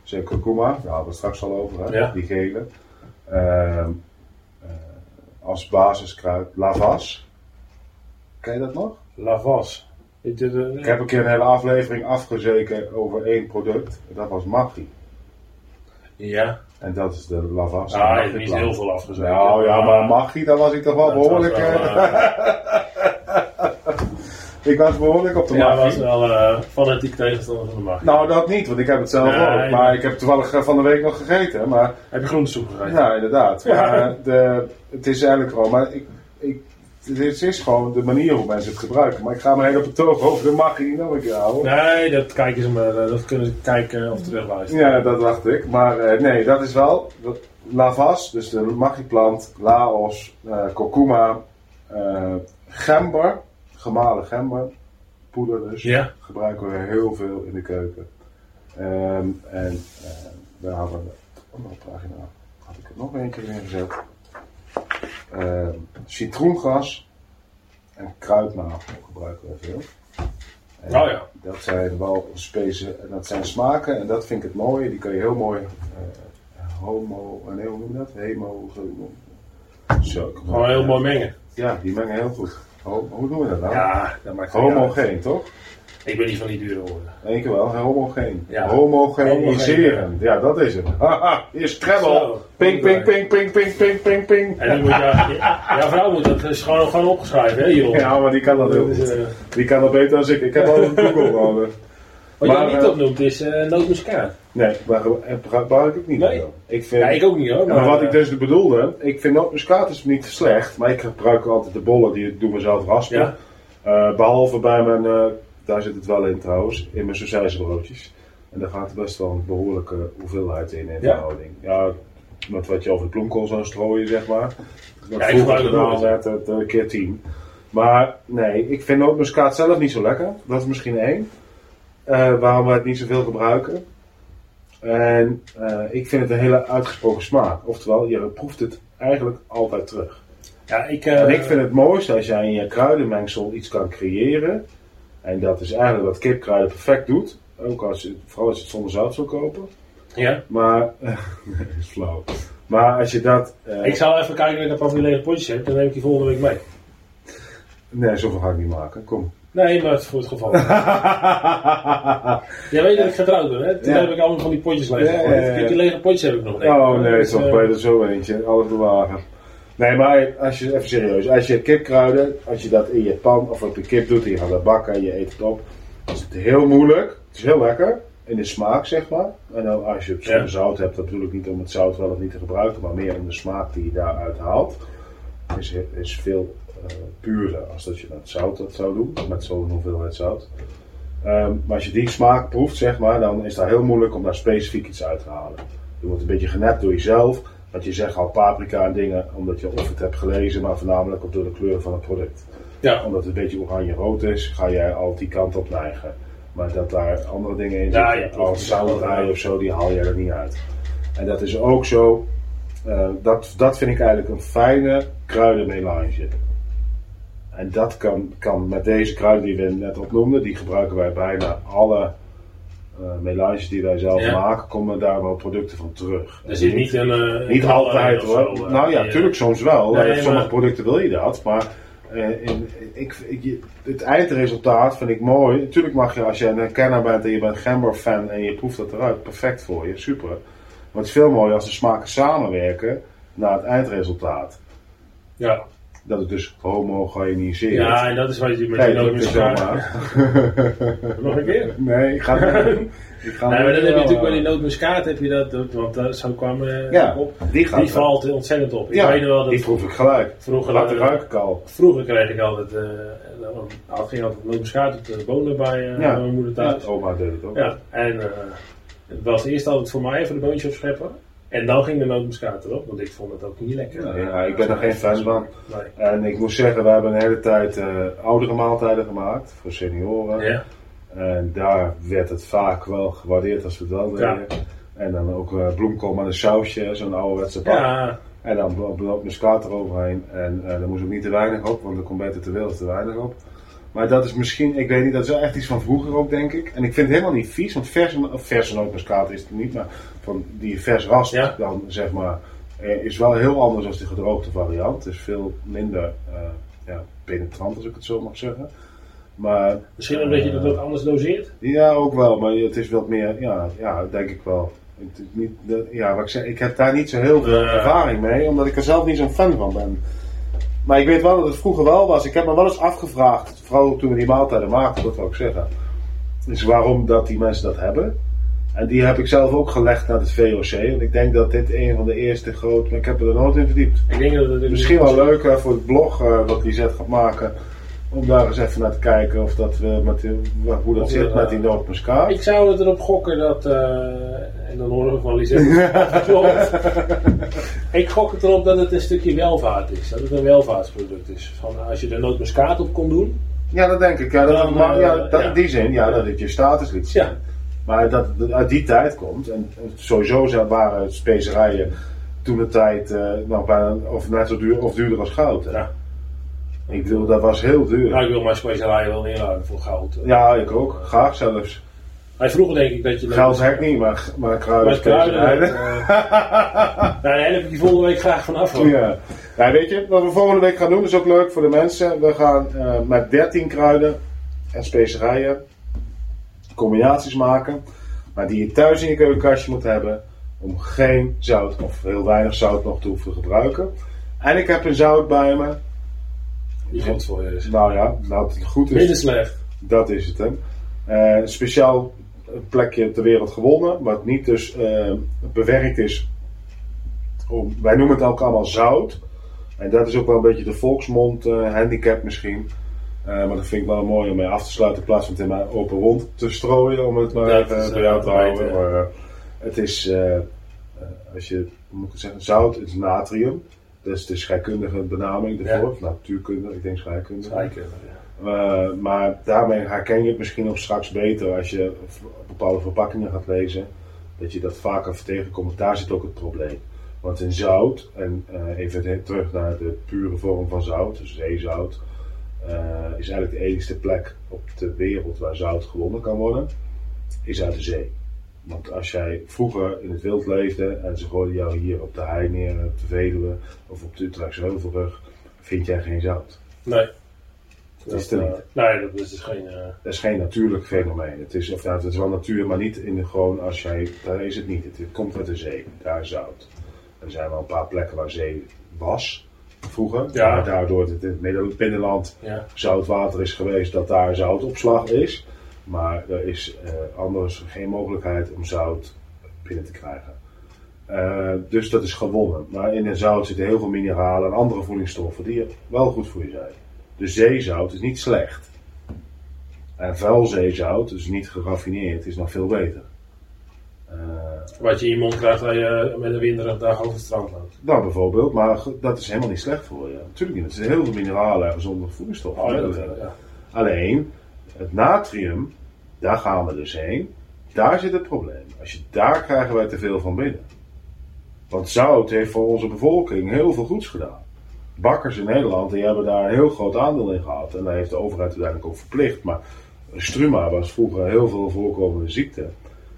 zijn kurkuma, daar hadden we het straks al over, hè, Ja. die gele. Ehm, eh, als basiskruid, lavas. Ken je dat nog? Lavas. Eh, Ik heb een keer een hele aflevering afgezeken over één product. Dat was Maggi. Ja, En dat is de lavas. ah, de hebt niet heel veel afgezeten. Nou ja, maar Maggi, daar was ik toch wel Dat behoorlijk... wel, eh, ik was behoorlijk op de Ja, Maggi. was wel eh fanatiek tegenstander van de macht. Nou, dat niet, want ik heb het zelf Nee, ook. nee. Maar ik heb toevallig eh, van de week nog gegeten. Maar Heb je groentesoep gegeten? ja, inderdaad. Ja. Maar, eh, de, het is eigenlijk gewoon... Maar ik, ik, het is gewoon de manier hoe mensen het gebruiken. Maar ik ga mijn hele betoog over de Maggi niet nog een keer houden. Nee, dat kijken ze maar, eh, dat kunnen ze kijken of terugluisteren. Ja, dat dacht ik. Maar eh, nee, dat is wel dat- lavas, dus de maggi-plant, laos, eh kurkuma, eh, gember, gemalen gember, poeder dus, Ja. gebruiken we heel veel in de keuken. Ehm, en daar hadden we, op pagina had ik er nog een keer in gezet. Ehm, citroengras en kruidnagel gebruiken we veel. En Oh ja. Dat zijn wel specie, dat zijn smaken en dat vind ik het mooie. Die kun je heel mooi eh, homo, en hoe noem je dat? Hemo, zo. ik- Gewoon heel mooi mengen. Ja, die mengen heel goed. Ho- hoe doen we dat nou? Ja, dat maakt. Homogeen, toch? Ik ben niet van die dure woorden. Eén keer wel, homogeen. Ja. Homogeniseren. Ja, dat is het. Haha, hier is treble. Ping, ping, ping, ping, ping, ping, ping, ping. En die moet je, jouw vrouw moet dat is gewoon, gewoon opgeschreven, hè, hierop. Ja, maar die kan dat heel is, goed. eh, Die kan dat beter dan ik. Ik heb al een Google gehouden. wat Maar, je niet opnoemt is eh nootmuskaat. Nee, maar gebruik ik niet. Nee? Ik vind, Ja, ik ook niet hoor. Maar wat ik dus bedoelde, ik vind nootmuskaat is niet slecht, maar ik gebruik altijd de bollen die ik doe mezelf raspen. Ja. Eh, behalve bij mijn, daar zit het wel in trouwens, in mijn sausijzenbroodjes. En daar gaat best wel een behoorlijke hoeveelheid in in Ja. verhouding. Ja, met wat je over de bloemkool zou strooien, zeg maar. Wat Ja, vroeger het gedaan werd, het een keer tien. Maar nee, ik vind nootmuskaat zelf niet zo lekker. Dat is misschien één. Eh, waarom we het niet zoveel gebruiken. En eh, ik vind het een hele uitgesproken smaak. Oftewel, je proeft het eigenlijk altijd terug. Ja, ik, eh, En ik vind het mooiste als jij in je kruidenmengsel iets kan creëren. En dat is eigenlijk wat kipkruiden perfect doet. Ook als je, vooral als je het zonder zout wil kopen. ja. Maar, dat is flauw. Maar als je dat... eh, ik zal even kijken of ik een paar lege potjes heb. Dan neem ik die volgende week mee. Nee, zoveel ga ik niet maken. Kom. Nee, maar het voor het geval. Jij weet dat ik getrouwd ben, hè? Toen Ja. heb ik allemaal van die potjes leeg. Ja, ja, ja. Ik heb Die lege potjes heb ik nog. Oh nee, toch eh, beter zo eentje. Alles bewagen. Nee, maar als je, even serieus. Als je kipkruiden, als je dat in je pan of op je kip doet en je gaat dat bakken en je eet het op. is het heel moeilijk. Het is heel lekker. In de smaak, zeg maar. En dan als je het Ja. zout hebt, dat bedoel ik niet om het zout wel of niet te gebruiken, maar meer om de smaak die je daaruit haalt. Is, is veel puurder als dat je met zout dat zou doen. Met zo'n hoeveelheid zout. Ehm, maar als je die smaak proeft, zeg maar, dan is dat heel moeilijk om daar specifiek iets uit te halen. Je wordt een beetje genept door jezelf. Want je zegt al paprika en dingen omdat je of het hebt gelezen, maar voornamelijk ook door de kleur van het product. Ja. Omdat het een beetje oranje-rood is, ga jij al die kant op neigen. Maar dat daar andere dingen in Ja, zitten, proeft als ja. of zo, die haal jij er niet uit. En dat is ook zo, eh, dat, dat vind ik eigenlijk een fijne kruidenmelange. En dat kan, kan met deze kruiden die we net opnoemden, die gebruiken wij bijna alle melanges die wij zelf Ja. maken, komen daar wel producten van terug. Er zit niet een. eh, Niet altijd hoor. zo, eh, nou ja, die, natuurlijk soms wel. Nee, Sommige maar- producten wil je dat, maar in, ik, het eindresultaat vind ik mooi. Natuurlijk mag je als je een kenner bent en je bent Gember-fan en je proeft dat eruit, perfect voor je, super. Maar het is veel mooier als de smaken samenwerken naar het eindresultaat. Ja. Dat het dus homogeniseert. ja, en dat is wat je met die zomaar. Nog een keer? Nee, ik ga niet. Ik ga Nee, maar dan heb je wel, natuurlijk bij eh, die nootmuskaat, heb je dat, want daar zo kwam eh, Ja, op. die Die valt ontzettend op. Ik Ja, weet nog wel dat die proef ik gelijk. vroeger, eh, ruik ik al. vroeger kreeg ik altijd, eh dan had- ging altijd nootmuskaat op de bonen bij eh, Ja. mijn moeder thuis. Ja, oma deed het ook. Ja, en eh, het was eerst altijd voor mij even de boontjes opscheppen. En dan ging de nootmuskaat erop, want ik vond het ook niet lekker. Ja, ik ben er geen fan van. Nee. En ik moet zeggen, we hebben een hele tijd eh, oudere maaltijden gemaakt voor senioren. Ja, En daar werd het vaak wel gewaardeerd als we het wel Ja. deden. En dan ook eh, bloemkool met een sausje, zo'n ouderwetse bak. ja, En dan blo- muskaat eroverheen. En eh daar moest ook niet te weinig op, want er komt beter te veel te weinig op. Maar dat is misschien, ik weet niet, dat is wel echt iets van vroeger ook, denk ik. En ik vind het helemaal niet vies, want verse, of verse nootmuskaat is het niet, maar van die vers rast Ja. dan, zeg maar, eh, is wel heel anders dan de gedroogde variant. Het is veel minder eh, ja, penetrant, als ik het zo mag zeggen. Maar misschien omdat je dat ook anders doseert. ja, ook wel, maar het is wat meer, ja, ja denk ik wel. Het niet, ja, wat ik zeg, ik heb daar niet zo heel veel Eh. ervaring mee, omdat ik er zelf niet zo'n fan van ben. Maar ik weet wel dat het vroeger wel was. Ik heb me wel eens afgevraagd, vooral toen we die maaltijden maakten, dat wil ik zeggen. Is waarom dat die mensen dat hebben. En die heb ik zelf ook gelegd naar het VOC. Want ik denk dat dit een van de eerste grote, maar ik heb er nooit in verdiept. Ik denk dat het Misschien wel leuk hè, voor het blog eh, wat Lisette gaat maken. Om daar eens even naar te kijken of dat we met die, hoe dat Of, zit eh, met die nootmuskaat. Ik zou het erop gokken dat, eh, en dan horen we van Lisette. Klopt. ik gok het erop dat het een stukje welvaart is. Dat het een welvaartsproduct is. Van, als je er nootmuskaat op kon doen. Ja, dat denk ik. Ja, dat, Dan, maar, eh, ja, dat, ja. in die zin, ja, dat het je status liet zien. Ja. Maar dat het uit die tijd komt. En sowieso waren specerijen toen de tijd eh, nou, bijna, of net zo duur of duurder als goud. hè. Ja. Ik bedoel, dat was heel duur. Nou, ik wil mijn specerijen wel inruimen voor goud. Ja, ik ook. Graag zelfs. Hij vroeger denk ik dat je... Geld hek niet, maar, maar kruiden, Met kruiden. specerijen. eh, nou, daar heb ik die volgende week graag vanaf. hoor. Ja. ja, weet je, wat we volgende week gaan doen is ook leuk voor de mensen. We gaan eh, met 13 kruiden en specerijen combinaties maken. Maar die je thuis in je keukenkastje moet hebben. Om geen zout of heel weinig zout nog te hoeven gebruiken. En ik heb een zout bij me. Voor is. Nou ja, nou het goed is, slecht. dat is het hè. Eh, een speciaal plekje ter wereld gewonnen. Wat niet dus eh, bewerkt is. Om, wij noemen het ook allemaal zout. En dat is ook wel een beetje de volksmond eh, handicap misschien. Eh, maar dat vind ik wel mooi om mee af te sluiten in plaats van het in mijn open wond te strooien. Om het maar Dat even bij eh, jou te houden. Maar, eh, het is, eh, eh, als je, moet ik zeggen, zout is natrium. Dat is de scheikundige benaming ervoor. Of natuurkunde, ik denk scheikunde. Scheikunde, Eh, maar daarmee herken je het misschien ook straks beter als je bepaalde verpakkingen gaat lezen. dat je dat vaker tegenkomt. Daar zit ook het probleem. Want in zout, en eh, even terug naar de pure vorm van zout, dus zeezout, eh, is eigenlijk de enige plek op de wereld waar zout gewonnen kan worden, is uit de zee. Want als jij vroeger in het wild leefde en ze gooiden jou hier op de hei neer, op de Veluwe of op de Utrechtse Heuvelrug, vind jij geen zout. Nee. Dat is er eh, niet. nee, dat is dus geen... eh, Dat is geen natuurlijk fenomeen. Het is, of, nou, het is wel natuur, maar niet in de gewoon als jij. Daar is het niet. Het, het komt uit de zee. Daar is zout. Er zijn wel een paar plekken waar zee was vroeger. Ja. Maar daardoor het in het binnenland ja. zoutwater is geweest, dat daar zoutopslag is. Maar er is eh, anders geen mogelijkheid om zout binnen te krijgen. Eh, dus dat is gewonnen. Maar in een zout zitten heel veel mineralen en andere voedingsstoffen die wel goed voor je zijn. Dus zeezout is niet slecht. En vuil zeezout, dus niet geraffineerd, is nog veel beter. Eh, Wat je in je mond krijgt als je met een winderig dag over het strand loopt. nou, bijvoorbeeld, maar dat is helemaal niet slecht voor je. Natuurlijk niet. Er zitten heel veel mineralen en gezonde voedingsstoffen. Oh, ja, ja. Alleen, het natrium, daar gaan we dus heen. Daar zit het probleem. Als je, daar krijgen wij te veel van binnen. Want zout heeft voor onze bevolking heel veel goeds gedaan. Bakkers in Nederland die hebben daar een heel groot aandeel in gehad. En daar heeft de overheid uiteindelijk ook verplicht. Maar struma was vroeger heel veel voorkomende ziekte.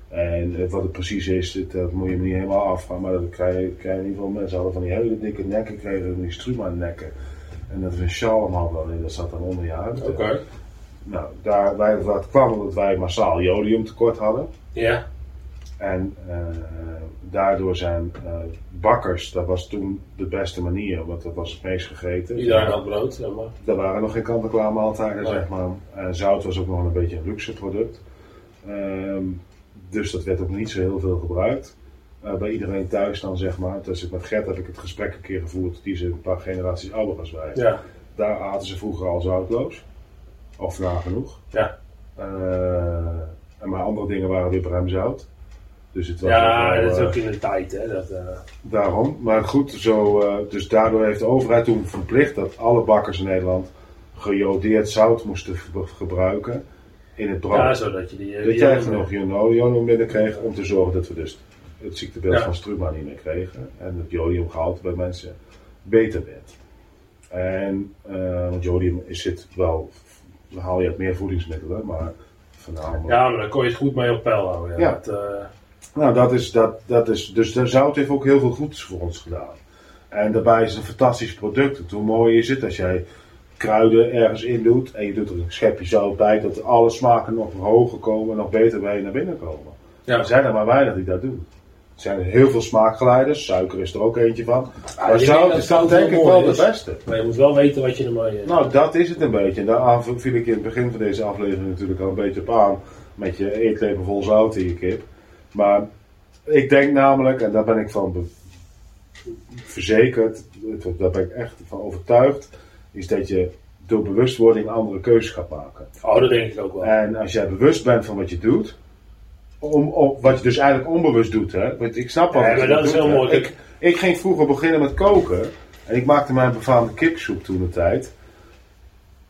En wat het precies is, dat moet je me niet helemaal afgaan. Maar dat krijg je, in ieder geval mensen hadden van die hele dikke nekken, kregen die struma nekken. En dat is een shalom had dan in, dat zat dan onder je huid. Nou, daar, wij, dat kwam omdat wij massaal jodiumtekort hadden. Ja. En eh, daardoor zijn eh, bakkers, dat was toen de beste manier, want dat was het meest gegeten. Iedereen had brood. zeg maar. Er waren nog geen kant-en-klaar maaltijden, Nee. zeg maar. En zout was ook nog een beetje een luxe product. Ehm, dus dat werd ook niet zo heel veel gebruikt. Eh, bij iedereen thuis dan, zeg maar. Dus met Gert heb ik het gesprek een keer gevoerd, die is een paar generaties ouder als wij. Ja. Daar aten ze vroeger al zoutloos. Of nagenoeg. Ja. Eh, en maar andere dingen waren weer bruimzout. Dus het was Ja, wel, dat is eh, ook in de tijd, hè. Dat, eh, Daarom. Maar goed, zo, dus daardoor heeft de overheid toen verplicht dat alle bakkers in Nederland gejodeerd zout moesten ge- gebruiken in het brood. ja, zodat je die... eh, dat jij genoeg jodium binnenkreeg om te zorgen dat we dus het ziektebeeld Ja. van struma niet meer kregen. En het jodiumgehalte bij mensen beter werd. En, eh, want jodium is zit wel, dan haal je uit meer voedingsmiddelen, maar voornamelijk... Ja, maar dan kon je het goed mee op peil houden. Ja. Dat, eh, Nou, dat is, dat, dat is, dus de zout heeft ook heel veel goeds voor ons gedaan. En daarbij is het een fantastisch product. Het, hoe mooi is het als jij kruiden ergens in doet en je doet er een schepje zout bij, dat alle smaken nog hoger komen, nog beter bij je naar binnen komen. Ja. Er zijn er maar weinig die dat doen. Er zijn heel veel smaakgeleiders, suiker is er ook eentje van. Ja, maar zout is dan denk ik wel is. de beste. maar je moet wel weten wat je ermee... eh, Nou, dat is het een beetje. En daar viel ik in het begin van deze aflevering natuurlijk al een beetje op aan. Met je eetlepel vol zout in je kip. Maar ik denk namelijk, en daar ben ik van verzekerd, daar ben ik echt van overtuigd, is dat je door bewustwording andere keuzes gaat maken. Oh, dat denk ik ook wel. En als jij bewust bent van wat je doet, om, wat je dus eigenlijk onbewust doet, hè? Want ik snap wel Ja, wat maar dat is heel hè. mooi. Ik, ik ging vroeger beginnen met koken en ik maakte mijn befaamde kipsoep toen de tijd.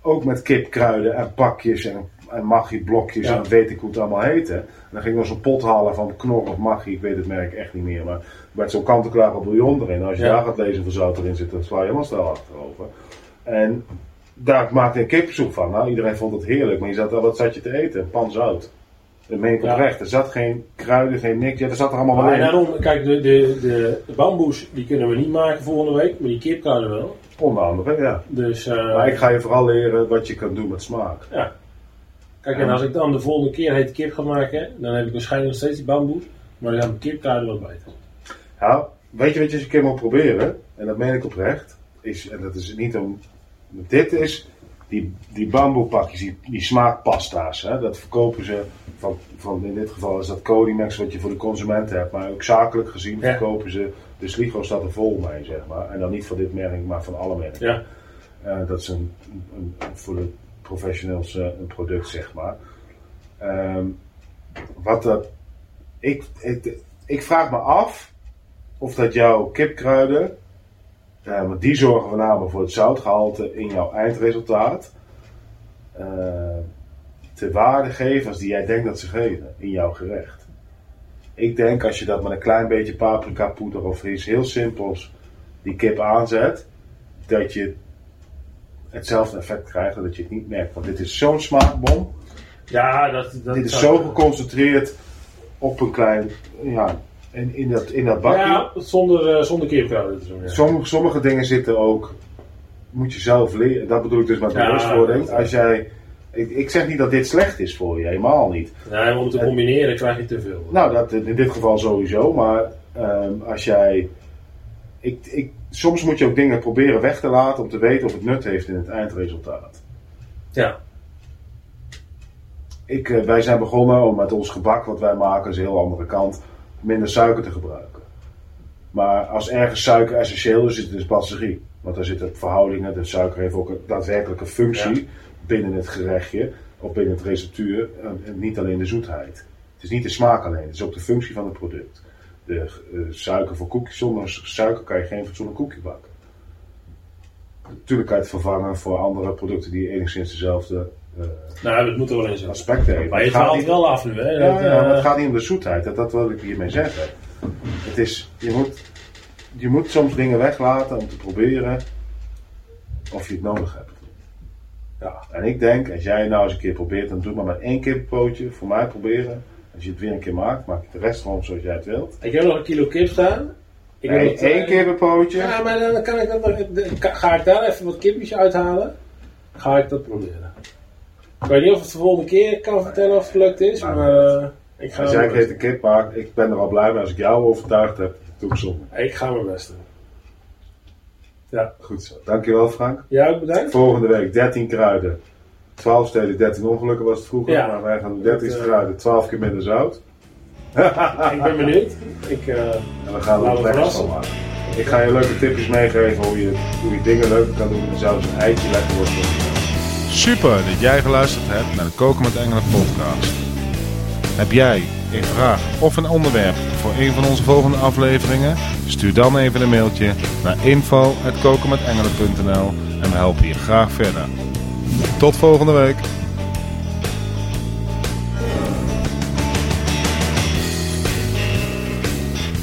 Ook met kipkruiden en pakjes en, en maggi-blokjes Ja. en weet ik hoe het allemaal heette. En dan ging ik nog zo'n pot halen van knor of maggi, ik weet het merk echt niet meer. Maar met zo'n kant-en-klare bouillon erin. En als je Ja. daar gaat lezen hoeveel zout erin zit, dan sla je helemaal snel achterover. En daar maakte ik kipsoep van. Nou, iedereen vond het heerlijk, maar je zat, wat zat je te eten? Een pan zout. Dat meen ik Ja. oprecht. Er zat geen kruiden, geen niks. Ja, er zat er allemaal wel Maar in. daarom, kijk, de, de, de, de bamboes die kunnen we niet maken volgende week, maar die kipkruiden wel. Onder andere, ja. Dus, eh, Maar ik ga je vooral leren wat je kan doen met smaak. ja. Kijk, en als ik dan de volgende keer hete kip ga maken, dan heb ik waarschijnlijk nog steeds die bamboes, maar dan gaan mijn kipkruiden wat beter. Ja, weet je wat je eens een keer moet proberen? En dat meen ik oprecht. Is, en dat is niet om... Dit is... Die, die bamboepakjes, die, die smaakpasta's, hè, dat verkopen ze van, van, in dit geval is dat Codimax wat je voor de consument hebt, maar ook zakelijk gezien Ja. verkopen ze, de Sligo staat er vol mee, zeg maar. En dan niet van dit merk, maar van alle merken. Ja. Eh, dat is een, een, voor de professionals eh, een product, zeg maar. Ehm, wat dat, ik, ik, ik vraag me af of dat jouw kipkruiden, eh, want die zorgen voornamelijk voor het zoutgehalte in jouw eindresultaat, eh, te waarde geven als die jij denkt dat ze geven in jouw gerecht. Ik denk als je dat met een klein beetje paprika poeder of iets heel simpels die kip aanzet, dat je hetzelfde effect krijgt en dat je het niet merkt. Want dit is zo'n smaakbom. Ja, dat, dat Dit is zo geconcentreerd op een klein, ja, in, in, dat, in dat bakje. Ja, zonder, eh, zonder doen. Ja. Sommige, sommige dingen zitten ook, moet je zelf leren. Dat bedoel ik dus met bewustwording. Als jij, ik, ik zeg niet dat dit slecht is voor je, helemaal niet. Nee, om te combineren krijg je te veel. Nou, dat in dit geval sowieso, maar ehm, als jij. Ik, ik, soms moet je ook dingen proberen weg te laten om te weten of het nut heeft in het eindresultaat. Ja. Ik, eh, wij zijn begonnen om met ons gebak, wat wij maken, is een heel andere kant, minder suiker te gebruiken. Maar als ergens suiker essentieel is, is het dus passerie. Want daar zitten verhoudingen, de suiker heeft ook een daadwerkelijke functie binnen het gerechtje, of binnen het receptuur, en, niet alleen de zoetheid. Het is niet de smaak alleen, het is ook de functie van het product. De eh, suiker voor koekjes, zonder suiker kan je geen fatsoenlijk koekje bakken. Natuurlijk kan je het vervangen voor andere producten die enigszins dezelfde Nou, dat moet er wel aspecten hebben. Maar je Het gaat haalt niet- wel af nu, hè? ja, Dat, ja, maar eh, het gaat niet om de zoetheid. Dat, dat wil ik hiermee zeggen. Het is, je, moet, je moet soms dingen weglaten om te proberen of je het nodig hebt. Ja, en ik denk, als jij nou eens een keer probeert, dan doe maar met één kippenpootje. Voor mij proberen. Als je het weer een keer maakt, maak je de rest gewoon zoals jij het wilt. Ik heb nog een kilo kip staan. Ik Nee, één kippenpootje. Ja, maar dan kan ik dat, ga ik daar even wat kipjes uithalen. Ga ik dat proberen. Ik weet niet of het de volgende keer kan vertellen of het gelukt is, Nou, maar eh, ik ga Als jij mijn een best keer de kip maakt, ik ben er al blij mee. Als ik jou overtuigd heb, doe ik doen. Ik ga mijn best doen. Ja. Goed zo. Dankjewel Frank. Ook bedankt? Volgende week 13 kruiden. 12 steden, 13 ongelukken was het vroeger. Ja. Maar wij gaan doen 13 Dat, eh, kruiden, 12 keer minder zout. Ik ben benieuwd. Ik, eh, En we gaan er lekkers van maken. Ik ga je leuke tipjes meegeven hoe je, hoe je dingen leuk kan doen. En zelfs een eitje lekker wordt. Super dat jij geluisterd hebt naar de Koken met Engelen podcast. Heb jij een vraag of een onderwerp voor een van onze volgende afleveringen? Stuur dan even een mailtje naar info.kokenmetengelen.nl en we helpen je graag verder. Tot volgende week.